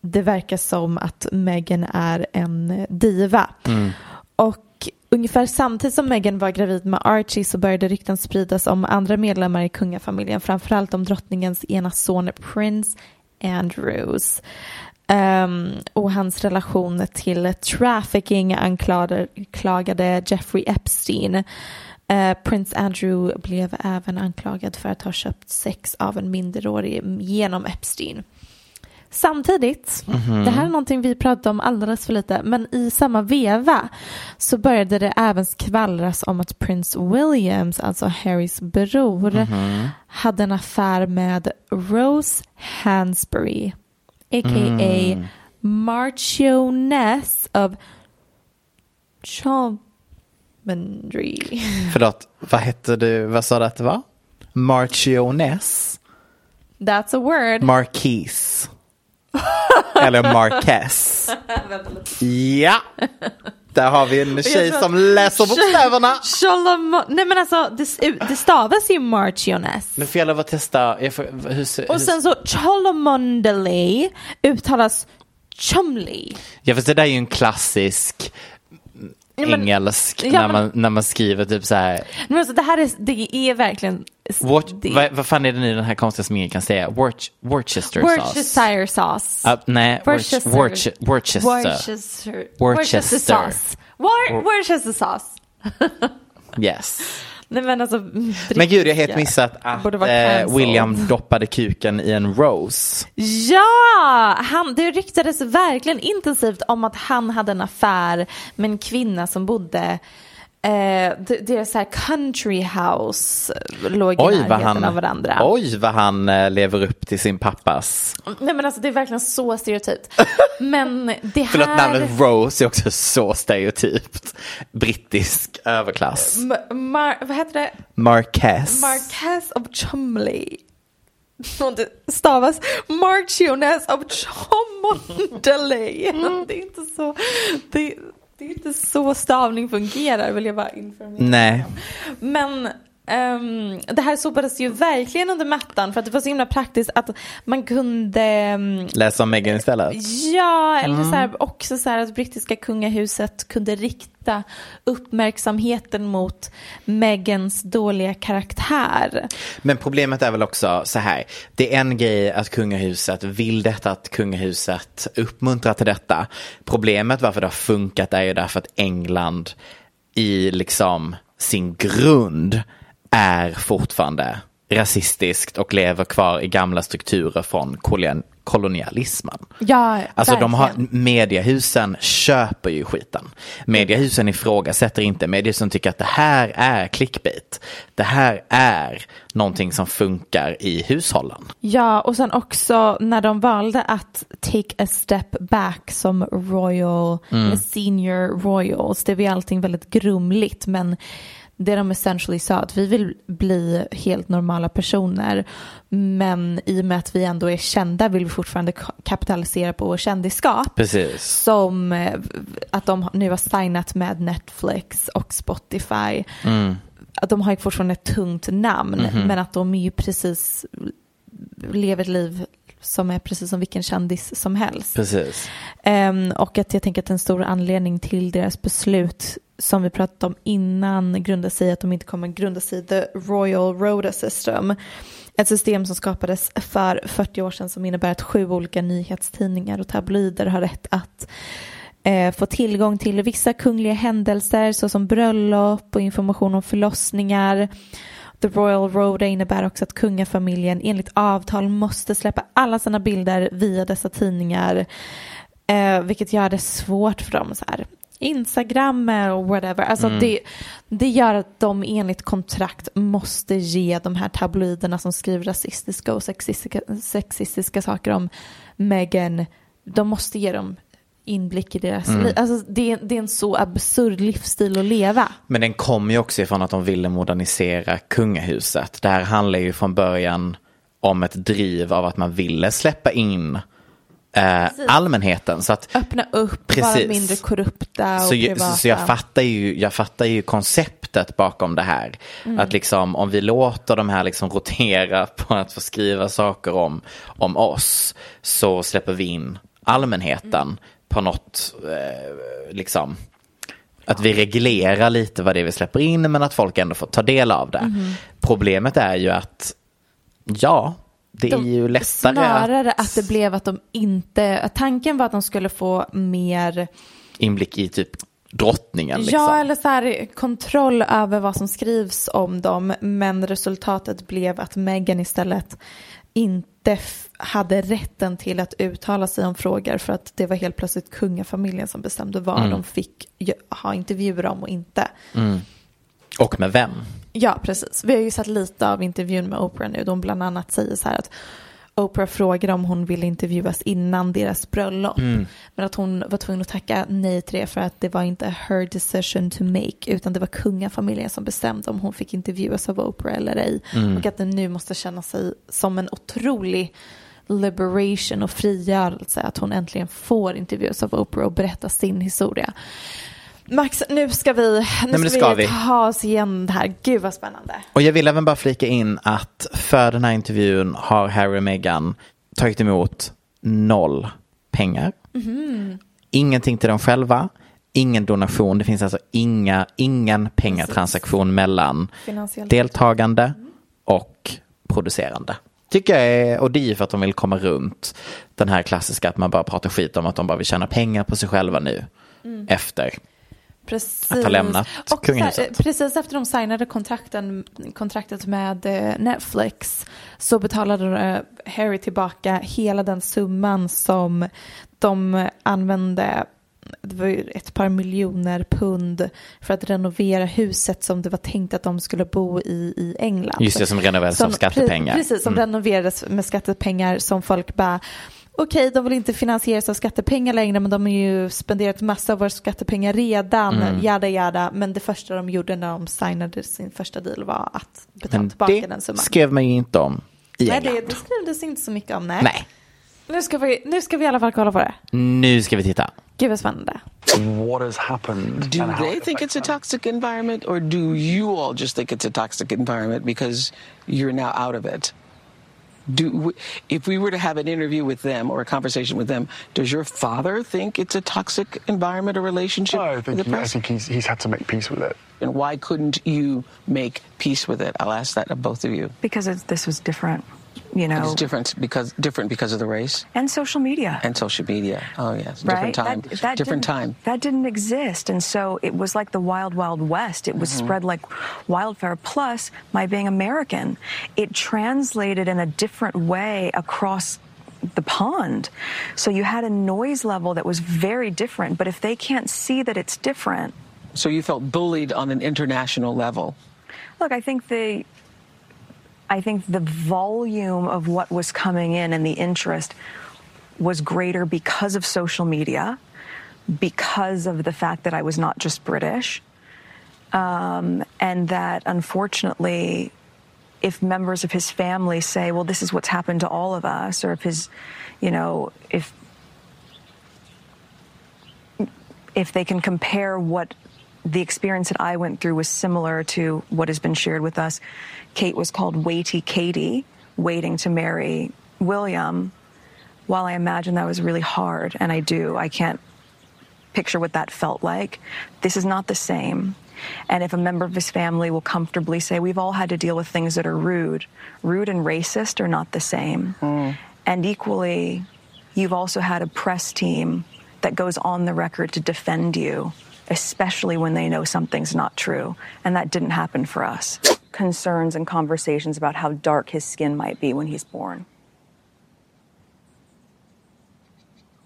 det verkar som att Meghan är en diva. Mm. Och ungefär samtidigt som Meghan var gravid med Archie så började rykten spridas om andra medlemmar i kungafamiljen, framförallt om drottningens ena son Prince Andrews. Um, och hans relation till trafficking anklagade Jeffrey Epstein. Uh, Prince Andrew blev även anklagad för att ha köpt sex av en minderårig genom Epstein. Samtidigt, det här är någonting vi pratade om alldeles för lite, men i samma veva så började det även skvallras om att Prince Williams, alltså Harrys bror, hade en affär med Rose Hansbury, a.k.a. Marchioness of Chalmondry. Förlåt, vad hette du, vad sa du att det var? Marchioness? That's a word. Marquise. Eller Marquess. Ja, där har vi en tjej som läser bokstäverna. Nej men alltså det, det stavas ju Marchioness. Men får jag lov att testa? Får, hur, Och sen så Cholmondeley uttalas Chumley. Ja fast det där är ju en klassisk Ja, men- engelsk Ja, när, men- man, när man skriver typ så här. Men alltså det här är, det är verkligen What, vad, vad fan är det nu den här konstiga som ingen kan säga? Worc, Worcester sauce? Worcestershire sauce. Uh, nej, Worcester. Worcester. Worcester. Worcester. Worcester. Sauce. War, Worcester sauce. Yes. Nej men alltså. Men gud, jag har helt missat att eh. William doppade kuken i en rose. Ja, han, det ryktades verkligen intensivt om att han hade en affär med en kvinna som bodde Eh, deras så här country house låg i Oj närheten han, av varandra. oj vad han eh, lever upp till sin pappas. Nej men alltså det är verkligen så stereotypt. Men det Förlåt, här... namnet Rose är också så stereotypt. Brittisk överklass. M- vad heter det? Marquess. Marquess of Chumley. Det stavas Marchioness of Chomondeley. Mm. Det är inte så, det, det är inte så stavning fungerar vill jag bara informera. Nej. Men ehm, det här sopades ju verkligen under mattan för att det var så himla praktiskt att man kunde ehm, Läs om Meghan istället. Ja, eller Mm. så här, också så här att brittiska kungahuset kunde rikta uppmärksamheten mot Megans dåliga karaktär. Men problemet är väl också så här. Det är en grej att kungahuset vill detta, att kungahuset uppmuntrar till detta. Problemet varför det har funkat är ju därför att England i liksom sin grund är fortfarande rasistiskt och lever kvar i gamla strukturer från kolon- kolonialismen. Ja, Alltså de har, verkligen. mediehusen köper ju skiten. Mediehusen ifrågasätter inte, mediehusen tycker att det här är clickbait. Det här är någonting som funkar i hushållen. Ja, och sen också när de valde att take a step back som royal, Mm. senior royals, det ju allting väldigt grumligt men det de essentially sa att vi vill bli helt normala personer men i och med att vi ändå är kända vill vi fortfarande ka- kapitalisera på vår kändisskap. Precis. Som eh, att de nu har signat med Netflix och Spotify. Mm. Att de har ju fortfarande ett tungt namn Mhm. men att de är ju precis lever ett liv som är precis som vilken kändis som helst. Precis. Ehm, och att jag tänker att en stor anledning till deras beslut som vi pratade om innan grundar sig i att de inte kommer grunda sig i the Royal Rota System. Ett system som skapades för 40 år sedan som innebär att sju olika nyhetstidningar och tabloider har rätt att eh, få tillgång till vissa kungliga händelser såsom bröllop och information om förlossningar. The Royal Rota innebär också att kungafamiljen enligt avtal måste släppa alla sina bilder via dessa tidningar. Eh, vilket gör det svårt för dem. Så här. Instagram och whatever. Alltså Mm. det, det gör att de enligt kontrakt måste ge de här tabloiderna som skriver rasistiska och sexistiska, sexistiska saker om Meghan, de måste ge dem inblick i deras Mm. liv. Alltså det, det är en så absurd livsstil att leva. Men den kommer ju också ifrån att de ville modernisera kungahuset. Det här handlar ju från början om ett driv av att man ville släppa in eh, allmänheten. Så att Öppna upp, vara Precis. mindre korrupta och så, privata. så, jag, fattar ju, jag fattar ju konceptet bakom det här. Mm. Att liksom om vi låter de här liksom rotera på att få skriva saker om, om oss så släpper vi in allmänheten på något, eh, liksom att vi reglerar lite vad det är vi släpper in men att folk ändå får ta del av det. Mhm. Problemet är ju att ja, det är De- ju lättare Snarare att det blev att de inte, att tanken var att de skulle få mer inblick i typ drottningen. Liksom. Ja, eller så här kontroll över vad som skrivs om dem. Men resultatet blev att Meghan istället inte hade rätten till att uttala sig om frågor för att det var helt plötsligt kungafamiljen som bestämde vad Mm. de fick ha intervjuer om och inte. Och med vem? Ja, precis. Vi har ju sett lite av intervjun med Oprah nu. De bland annat säger så här att Oprah frågade om hon ville intervjuas innan deras bröllop. Men att hon var tvungen att tacka nej till det för att det var inte her decision to make utan det var kungafamiljen som bestämde om hon fick intervjuas av Oprah eller ej. Och att den nu måste känna sig som en otrolig liberation och frigörelse att hon äntligen får intervjuas av Oprah och berätta sin historia. Max, nu ska vi, nu det ska, ska vi, vi. ta oss igenom det här. Gud vad spännande. Och jag vill även bara flika in att för den här intervjun har Harry och Meghan tagit emot noll pengar. Ingenting till dem själva. Ingen donation. Det finns alltså inga, ingen pengatransaktion mellan deltagande och producerande. Tycker jag är, och det är ju för att de vill komma runt den här klassiska att man bara pratar skit om att de bara vill tjäna pengar på sig själva nu. Efter. Precis. Att ha lämnat och så här, kungahuset. precis efter de signade kontrakten, kontraktet med eh, Netflix så betalade eh, Harry tillbaka hela den summan som de använde det var ett par miljoner pund för att renovera huset som det var tänkt att de skulle bo i i England. Just det, som renoverades av skattepengar. pre- Precis, som Mm. renoverades med skattepengar som folk bara Okej, de vill inte finansieras av skattepengar längre men de har ju spenderat massa av våra skattepengar redan, Mm. jada jada. Men det första de gjorde när de signade sin första deal var att betala Men tillbaka det den summan. skrev man ju inte om i Nej, England. det, det skrivdes inte så mycket om, nej. Nej, Nu, ska vi, nu ska vi i alla fall kolla på det. nu ska vi titta. Gud vad spännande. what has happened. Do they think it's a toxic environment, or do you all just think it's a toxic environment because you're now out of it? Do if we were to have an interview with them or a conversation with them, does your father think it's a toxic environment or relationship No, I think, the he, I think he's, he's had to make peace with it. And why couldn't you make peace with it? I'll ask that of both of you. because it's, this was different, you know, It's different because different because of the race and social media. and social media. Oh yes, right? different time. That, that different time. That didn't exist. And so it was like the wild, wild west. It was Mm-hmm. spread like wildfire. Plus, my being American, it translated in a different way across the pond. So you had a noise level that was very different. But if they can't see that it's different, So you felt bullied on an international level. Look, I think the I think the volume of what was coming in and the interest was greater because of social media, because of the fact that I was not just British, um, and that unfortunately, if members of his family say, "Well, this is what's happened to all of us," or if his, you know, if if they can compare what the experience that I went through was similar to what has been shared with us. Kate was called Weighty Katie, waiting to marry William. While I imagine that was really hard, and I do, I can't picture what that felt like. This is not the same. And if a member of his family will comfortably say, We've all had to deal with things that are rude, rude and racist are not the same. Hmm. And equally, you've also had a press team that goes on the record to defend you, especially when they know something's not true. And that didn't happen for us. Concerns and conversations about how dark his skin might be when he's born.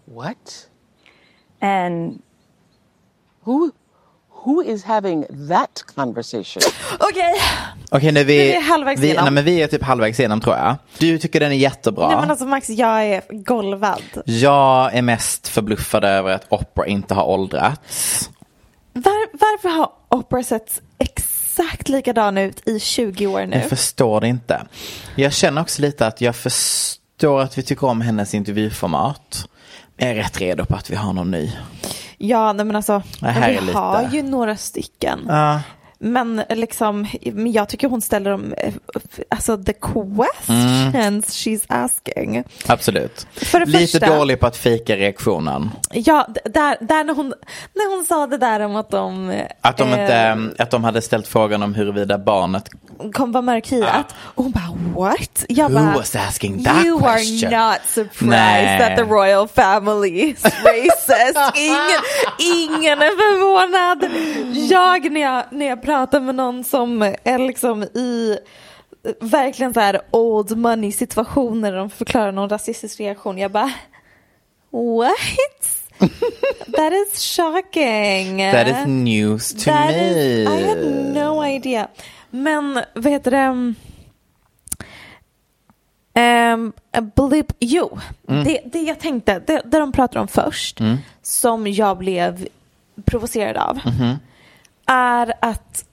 What? And Who who is having that conversation? Okej, Okej, nu är vi, Vi är halvvägs vi, igenom. nej, men vi är typ halvvägs igenom tror jag. Du tycker den är jättebra. nej men alltså Max, jag är golvad. Jag är mest förbluffad över att Oprah inte har åldrats. Var, varför har Oprah sett exakt likadan ut i 20 år nu? Jag förstår det inte. Jag känner också lite att jag förstår att vi tycker om hennes intervjuformat. Jag är rätt redo på att vi har någon ny. Ja, nej men alltså, vi lite- har ju några stycken. Ja. Men liksom, jag tycker hon ställer dem, eh, alltså the questions she's asking. Absolut. Lite första- dålig på att fejka reaktionen. Ja, där, där när, hon, när hon sa det där om att de, Att de, eh, inte, att de hade ställt frågan om huruvida barnet... kom vara mörkhyat. Och hon bara what? Jag Who bara, was asking that you question? are not surprised Nej. that the royal family is racist. ingen, ingen är förvånad. Jag när, jag när jag pratar med någon som är liksom i verkligen så här old money situationer där de förklarar någon rasistisk reaktion. Jag bara, what? That is shocking. That is news to That me. is- I had no idea. Men vad heter det? Um, blip, jo, Mm. det, det jag tänkte, det, det de pratar om först, Mm. som jag blev provocerad av, Mhm. Är att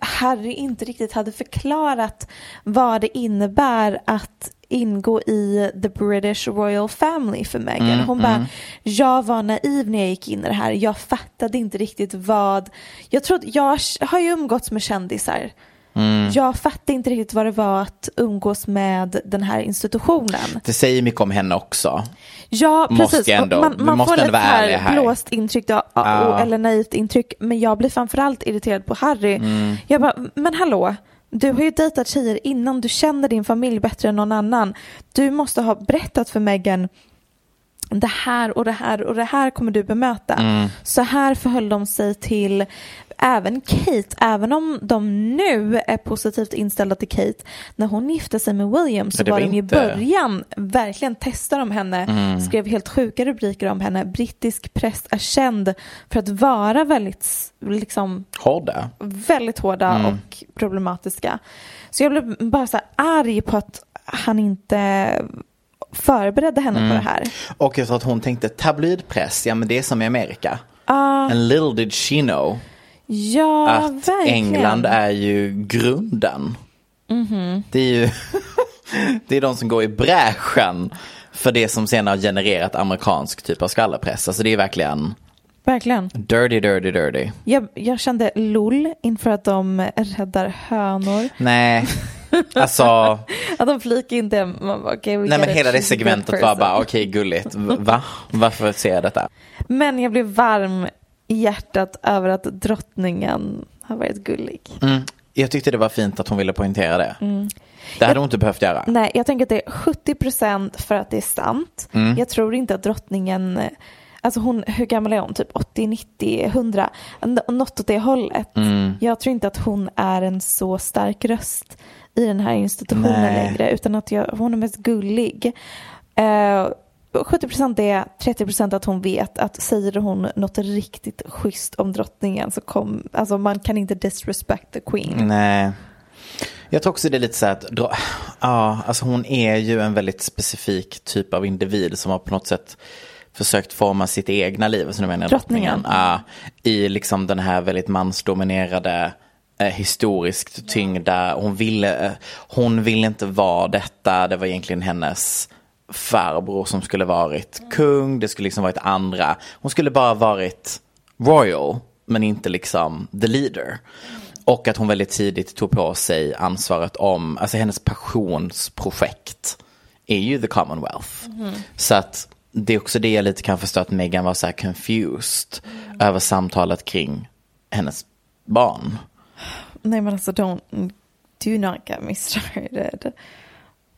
Harry inte riktigt hade förklarat vad det innebär att ingå i the British Royal Family för Meghan. Mm, Hon bara, mm. jag var naiv när jag gick in i det här. Jag fattade inte riktigt vad, jag trodde, jag har ju umgåtts med kändisar. Mm. Jag fattade inte riktigt vad det var att umgås med den här institutionen. Det säger mycket om henne också. Ja, Måste precis. ändå- man man måste får ändå här här. blåst intryck, Ja. och- eller naivt intryck. Men jag blir framförallt irriterad på Harry. Mm. Jag bara, men hallå, du har ju dejtat tjejer innan, du känner din familj bättre än någon annan. Du måste ha berättat för Meghan det här och det här och det här kommer du bemöta. Mm. Så här förhöll de sig till även Kate, även om de nu är positivt inställda till Kate. När hon gifte sig med William så det var var de i början verkligen testade de henne, Mm. skrev helt sjuka rubriker om henne. Brittisk press är känd för att vara väldigt, liksom, Hårda. väldigt hårda Mm. och problematiska. Så jag blev bara så här arg på att han inte förberedde henne Mm. på det här. Och jag tror att hon tänkte tabloidpress, ja men det är som i Amerika. Ah, And little did she know ja, att verkligen. England är ju grunden. Mhm. Det är ju det är de som går i bräschen för det som sen har genererat amerikansk typ av skvallerpress. Alltså det är verkligen Verkligen. dirty, dirty, dirty. Jag, jag kände lull inför att de räddar hönor. Nej, alltså Att de flikar inte. Man bara, okay, nej men hela det segmentet var bara okej gulligt. V- Va? Varför ser jag detta? Men jag blev varm i hjärtat över att drottningen har varit gullig. Mm. Jag tyckte det var fint att hon ville poängtera det. Mm. Det hade hon inte behövt göra. Nej, jag tänker att det är 70% för att det är sant. Mm. Jag tror inte att drottningen, alltså hon, hur gammal är hon? Typ 80, 90, 100? N- Något åt det hållet. Mm. Jag tror inte att hon är en så stark röst i den här institutionen Nej. längre, utan att jag, hon är mest gullig. Eh, 70% är 30% att hon vet att säger hon något riktigt schysst om drottningen så kom, alltså man kan inte disrespect the queen. Nej. Jag tror också det är lite så här att, ja, alltså hon är ju en väldigt specifik typ av individ som har på något sätt försökt forma sitt egna liv, alltså nu menar jag Drottningen. drottningen, ja, i liksom den här väldigt mansdominerade eh, historiskt tyngda, hon ville, eh, hon ville inte vara detta, det var egentligen hennes farbror som skulle varit kung, det skulle liksom varit andra, hon skulle bara varit royal, men inte liksom the leader. Och att hon väldigt tidigt tog på sig ansvaret om, alltså hennes passionsprojekt är ju the Commonwealth. Mhm. Så att det är också det jag lite kan förstå att Meghan var så här confused över samtalet kring hennes barn. Nej men alltså don't, do not get me started.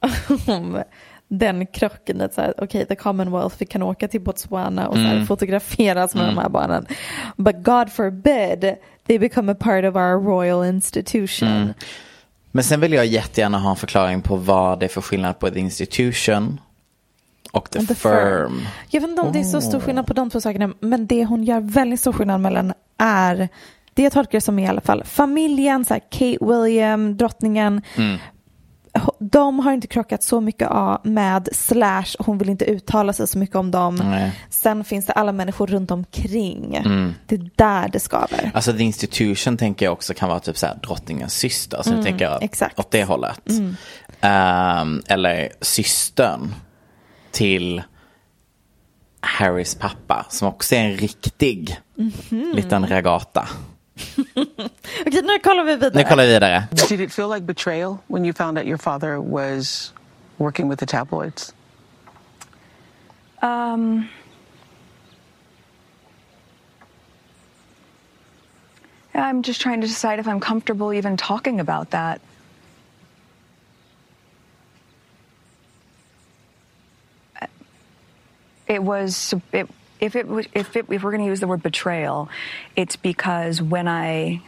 Den krocken, att okej the Commonwealth, vi kan åka till Botswana och Mm. fotograferas med Mm. de här barnen. But God forbid they become a part of our royal institution. Mm. Men sen vill jag jättegärna ha en förklaring på vad det är för skillnad på the institution och the, the firm. Jag vet inte om det är så stor skillnad på de två sakerna, men det hon gör väldigt stor skillnad mellan är, det jag tolkar det som i alla fall, familjen, så här, Kate William, drottningen, Mm. De har inte krockat så mycket av med slash, hon vill inte uttala sig så mycket om dem. Nej. Sen finns det alla människor runt omkring. Mm. Det är där det skaver. Alltså the institution tänker jag också kan vara typ så här drottningens syster. Så Mm, tänker jag exakt. åt det hållet. Mm. Ehm, eller systern till Harrys pappa som också är en riktig Mhm. liten regata. Okej, nu kollar vi vidare. Nu kollar vi vidare. Did it feel like betrayal when you found out your father was working with the tabloids? Um, I'm just trying to decide if I'm comfortable even talking about that. It was it, if it was- if it, if we're going to use the word betrayal, it's because when I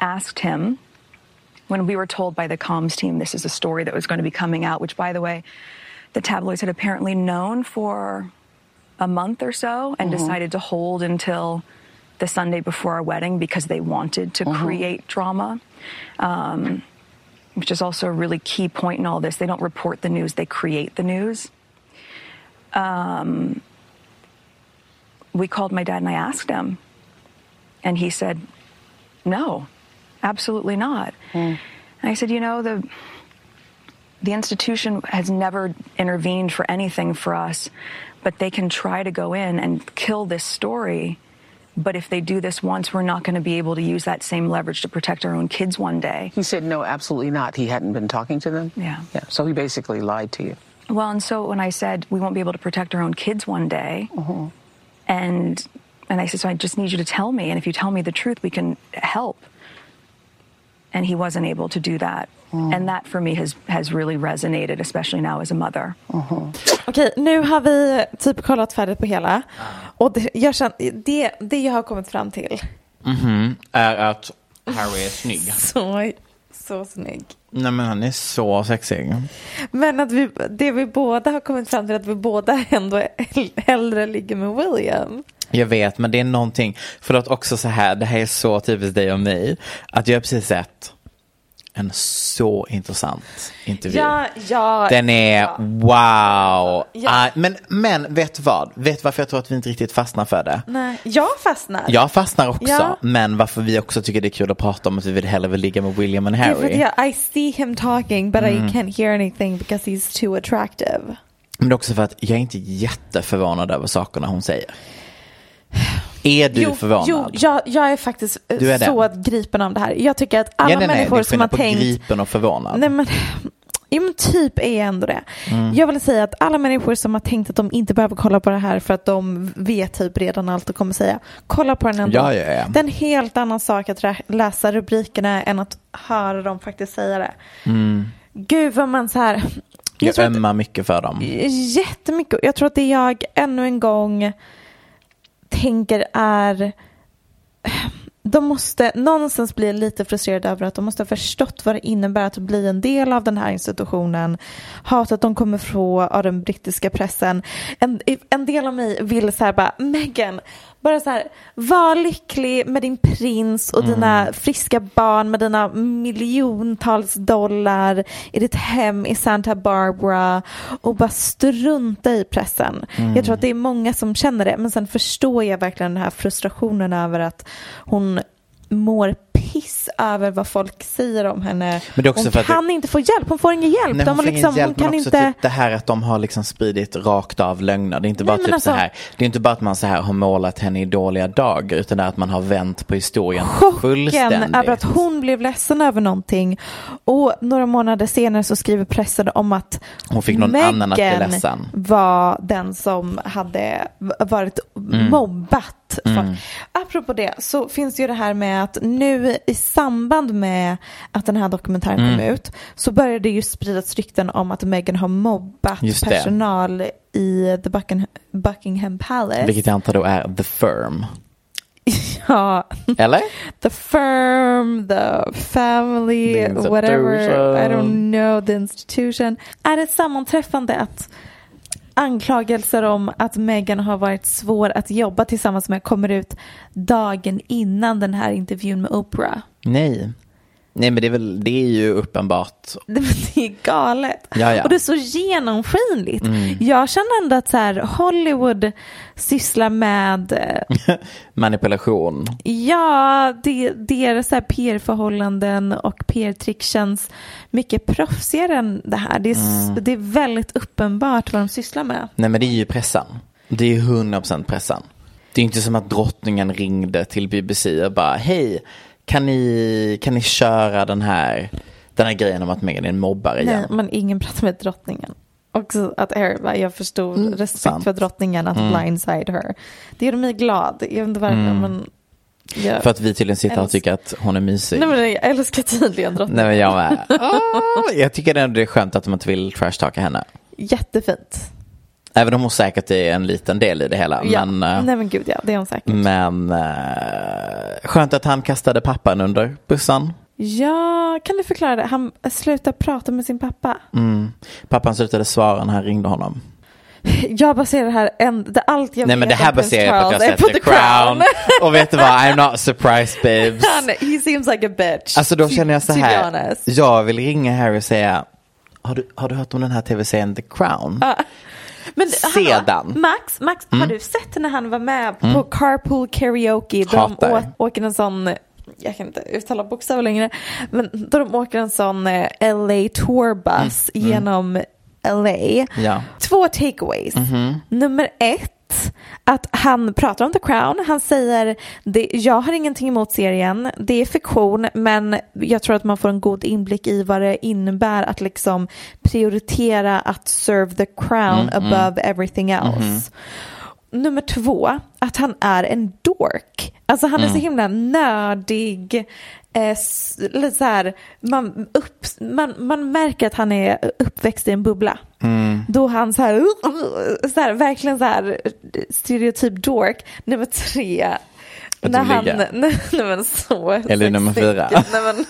asked him when we were told by the comms team this is a story that was going to be coming out, which, by the way, the tabloids had apparently known for a month or so and Mhm. decided to hold until the Sunday before our wedding because they wanted to Mhm. create drama. Um, which is also a really key point in all this. They don't report the news, they create the news. Um, we called my dad and I asked him, and he said, No, absolutely not. And I said, You know, the the institution has never intervened for anything for us, but they can try to go in and kill this story. But if they do this once, we're not going to be able to use that same leverage to protect our own kids one day. He said, no, absolutely not. He hadn't been talking to them? Yeah. Yeah. So he basically lied to you. Well, and so when I said we won't be able to protect our own kids one day, Mm-hmm. And and I said, so I just need you to tell me, and if you tell me the truth, we can help. And he wasn't able to do that, Mm. and that for me has has really resonated, especially now as a mother. Okej, nu har vi typ kollat färdigt på hela. Och det jag, känner, det, det jag har kommit fram till. Mhm, är att Harry är snygg. Så, så snygg. Nej men han är så sexig. Men att vi, det vi båda har kommit fram till att vi båda ändå hell- hellre ligger med William. Jag vet, men det är någonting, förlåt också så här, det här är så typiskt dig och mig, att jag har precis sett en så intressant intervju. Ja, ja. Den är ja. wow. Ja. Ah, men, men vet vad? Vet varför jag tror att vi inte riktigt fastnar för det? Nej, jag fastnar. Jag fastnar också, men varför vi också tycker det är kul att prata om att vi vill hellre vill ligga med William Det är för Harry. jag, I see him talking but Mm. I can't hear anything because he's too attractive. Men det också för att jag är inte jätteförvånad över sakerna hon säger. Är du förvånad? Jo, jag, jag är faktiskt eh, är så gripen av det här. Jag tycker att alla ja, nej, nej, människor är som har på tänkt gripen och förvånad. Nej men, ja, men typ är jag ändå det. Mm. Jag vill säga att alla människor som har tänkt att de inte behöver kolla på det här för att de vet typ redan allt och kommer säga, kolla på den ändå. Ja, ja, ja. Det är en helt annan sak att läsa rubrikerna än att höra dem faktiskt säga det. Mm. Gud vad man så här, Jag, att- ömmar mycket för dem. jättemycket. Jag tror att det jag ännu en gång tänker är de måste någonstans bli lite frustrerade över att de måste ha förstått vad det innebär att bli en del av den här institutionen. Hatet de kommer få av den brittiska pressen. En, en del av mig vill så här bara, Megan, bara så här, var lycklig med din prins och dina friska barn med dina miljontals dollar i ditt hem i Santa Barbara och bara strunta i pressen. Mm. Jag tror att det är många som känner det men sen förstår jag verkligen den här frustrationen över att hon mår piss över vad folk säger om henne. Det hon kan inte få hjälp, hon får ingen hjälp. Nej, hon får liksom, ingen hjälp, hon kan inte... typ det här att de har liksom spridit rakt av lögner. Det är inte bara Nej, typ alltså- så här. Det är inte bara att man så här har målat henne i dåliga dagar utan det är att man har vänt på historien chocken fullständigt. över att hon blev ledsen över någonting och några månader senare så skriver pressen om att Hon fick någon annan att bli Meghan ledsen. var den som hade varit Mm. mobbat. Mm. folk. Apropå det så finns det ju det här med att nu i samband med att den här dokumentären kom Mm. ut så började det ju spridas rykten om att Meghan har mobbat personal i the Buckingham, Buckingham Palace. Vilket jag antar då är the firm. Ja. Eller? The firm, the family, The whatever. I don't know, the institution. Är det sammanträffande att anklagelser om att Meghan har varit svår att jobba tillsammans med kommer ut dagen innan den här intervjun med Oprah? Nej. Nej men det är väl, det är ju uppenbart. Det, är galet. Ja, ja. Och det är så genomskinligt. Mm. Jag känner ändå att så här, Hollywood sysslar med Manipulation. Ja, det, deras PR-förhållanden och PR-trick känns mycket proffsigare än det här. Det är, Mm. det är väldigt uppenbart vad de sysslar med. Nej men det är ju pressan. Det är ju 100% pressan. Det är inte som att drottningen ringde till BBC och bara hej, kan ni, kan ni köra den här, den här grejen om att Meghan är en mobbare igen? Nej, men ingen pratar med drottningen. Också att Harry jag förstod respekt sant. för drottningen att Mm. blindside her. Det gjorde mig glad. Jag vet inte varför, Mm. men... Jag, För att vi tydligen sitter och älsk- tycker att hon är mysig. Nej, men jag älskar tydligen drottningen. Nej men jag med. Åh, jag tycker ändå det är skönt att de inte vill trashtalka henne. Jättefint. Även om hon säkert är en liten del i det hela. Ja. Men, eh, Nej men gud ja, det är hon säkert. men eh, skönt att han kastade pappan under bussan. Ja, kan du förklara det? Han slutade prata med sin pappa. Mm. Pappan slutade svara när han ringde honom. Jag baserar det här, en, det, allt jag Nej men det här baserar jag på att jag har sett The Crown. Och vet du vad, I'm not surprised babes. Han, he seems like a bitch. Alltså då känner jag så här, jag vill ringa Harry och säga, har du, har du hört om den här tv-serien The Crown? Men Sedan. hallå, Max, Max har Mm. du sett när han var med på Mm. Carpool Karaoke? De åker en sån, jag kan inte uttala bokstäver längre, men då de åker en sån eh, LA tourbus Mm, mm. genom LA. Ja. Två takeaways. Mhm. Nummer ett, att han pratar om The Crown. Han säger, jag har ingenting emot serien, det är fiktion, men jag tror att man får en god inblick i vad det innebär att liksom prioritera att serve the crown Mm, mm. above everything else. Mhm. Nummer två, att han är en dork. Alltså han är så Mm. himla nördig. Eh, så här, man, upp, man, man märker att han är uppväxt i en bubbla. Mm. Då han så här, så här verkligen så här stereotyp dork. Nummer tre. Att när han, nej, nej men så. Eller nummer fyra. Nej men,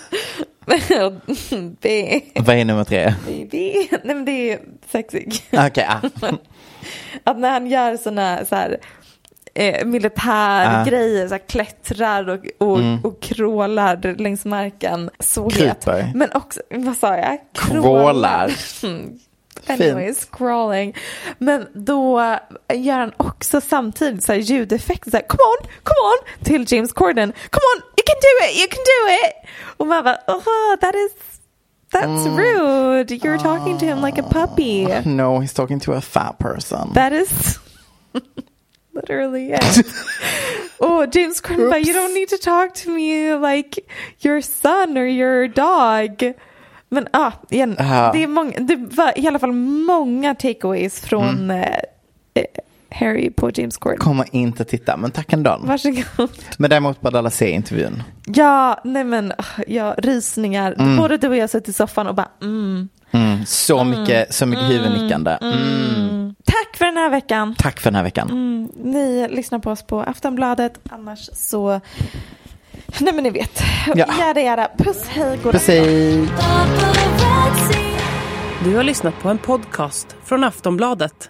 B. Vad är nummer tre? Baby. Nej men det är sexig. Okej, ah. Att när han gör sådana så här eh, militärgrejer, så här, klättrar och, och, Mm. och krålar längs marken. Så het. Kryper. Men också, vad sa jag? Krålar. Mm. Anyways, crawling. Men då gör han också samtidigt så här ljudeffekter, så här, come on, come on, till James Corden. Come on, you can do it, you can do it. Och man bara, oh, that is, that's Mm. rude. You're talking to him like a puppy. No, he's talking to a fat person. That is literally it. oh, James Corden, but you don't need to talk to me like your son or your dog. Men ah, igen, Ja. det, är många, det var i alla fall många takeaways från Mm. eh, Harry på James Corden. Kommer inte titta, men tack ändå. Varsågod. Men däremot bara alla se intervjun. Ja, nej men ah, ja, rysningar. Mm. Både du och jag satt i soffan och bara mm. Mm. Så Mm. mycket, så mycket huvudnickande. Mm. Tack för den här veckan. Tack för den här veckan. Mm, ni lyssnar på oss på Aftonbladet. Annars så... Nej men ni vet. Ja. Jada jada. Puss hej. god Precis. Du har lyssnat på en podcast från Aftonbladet.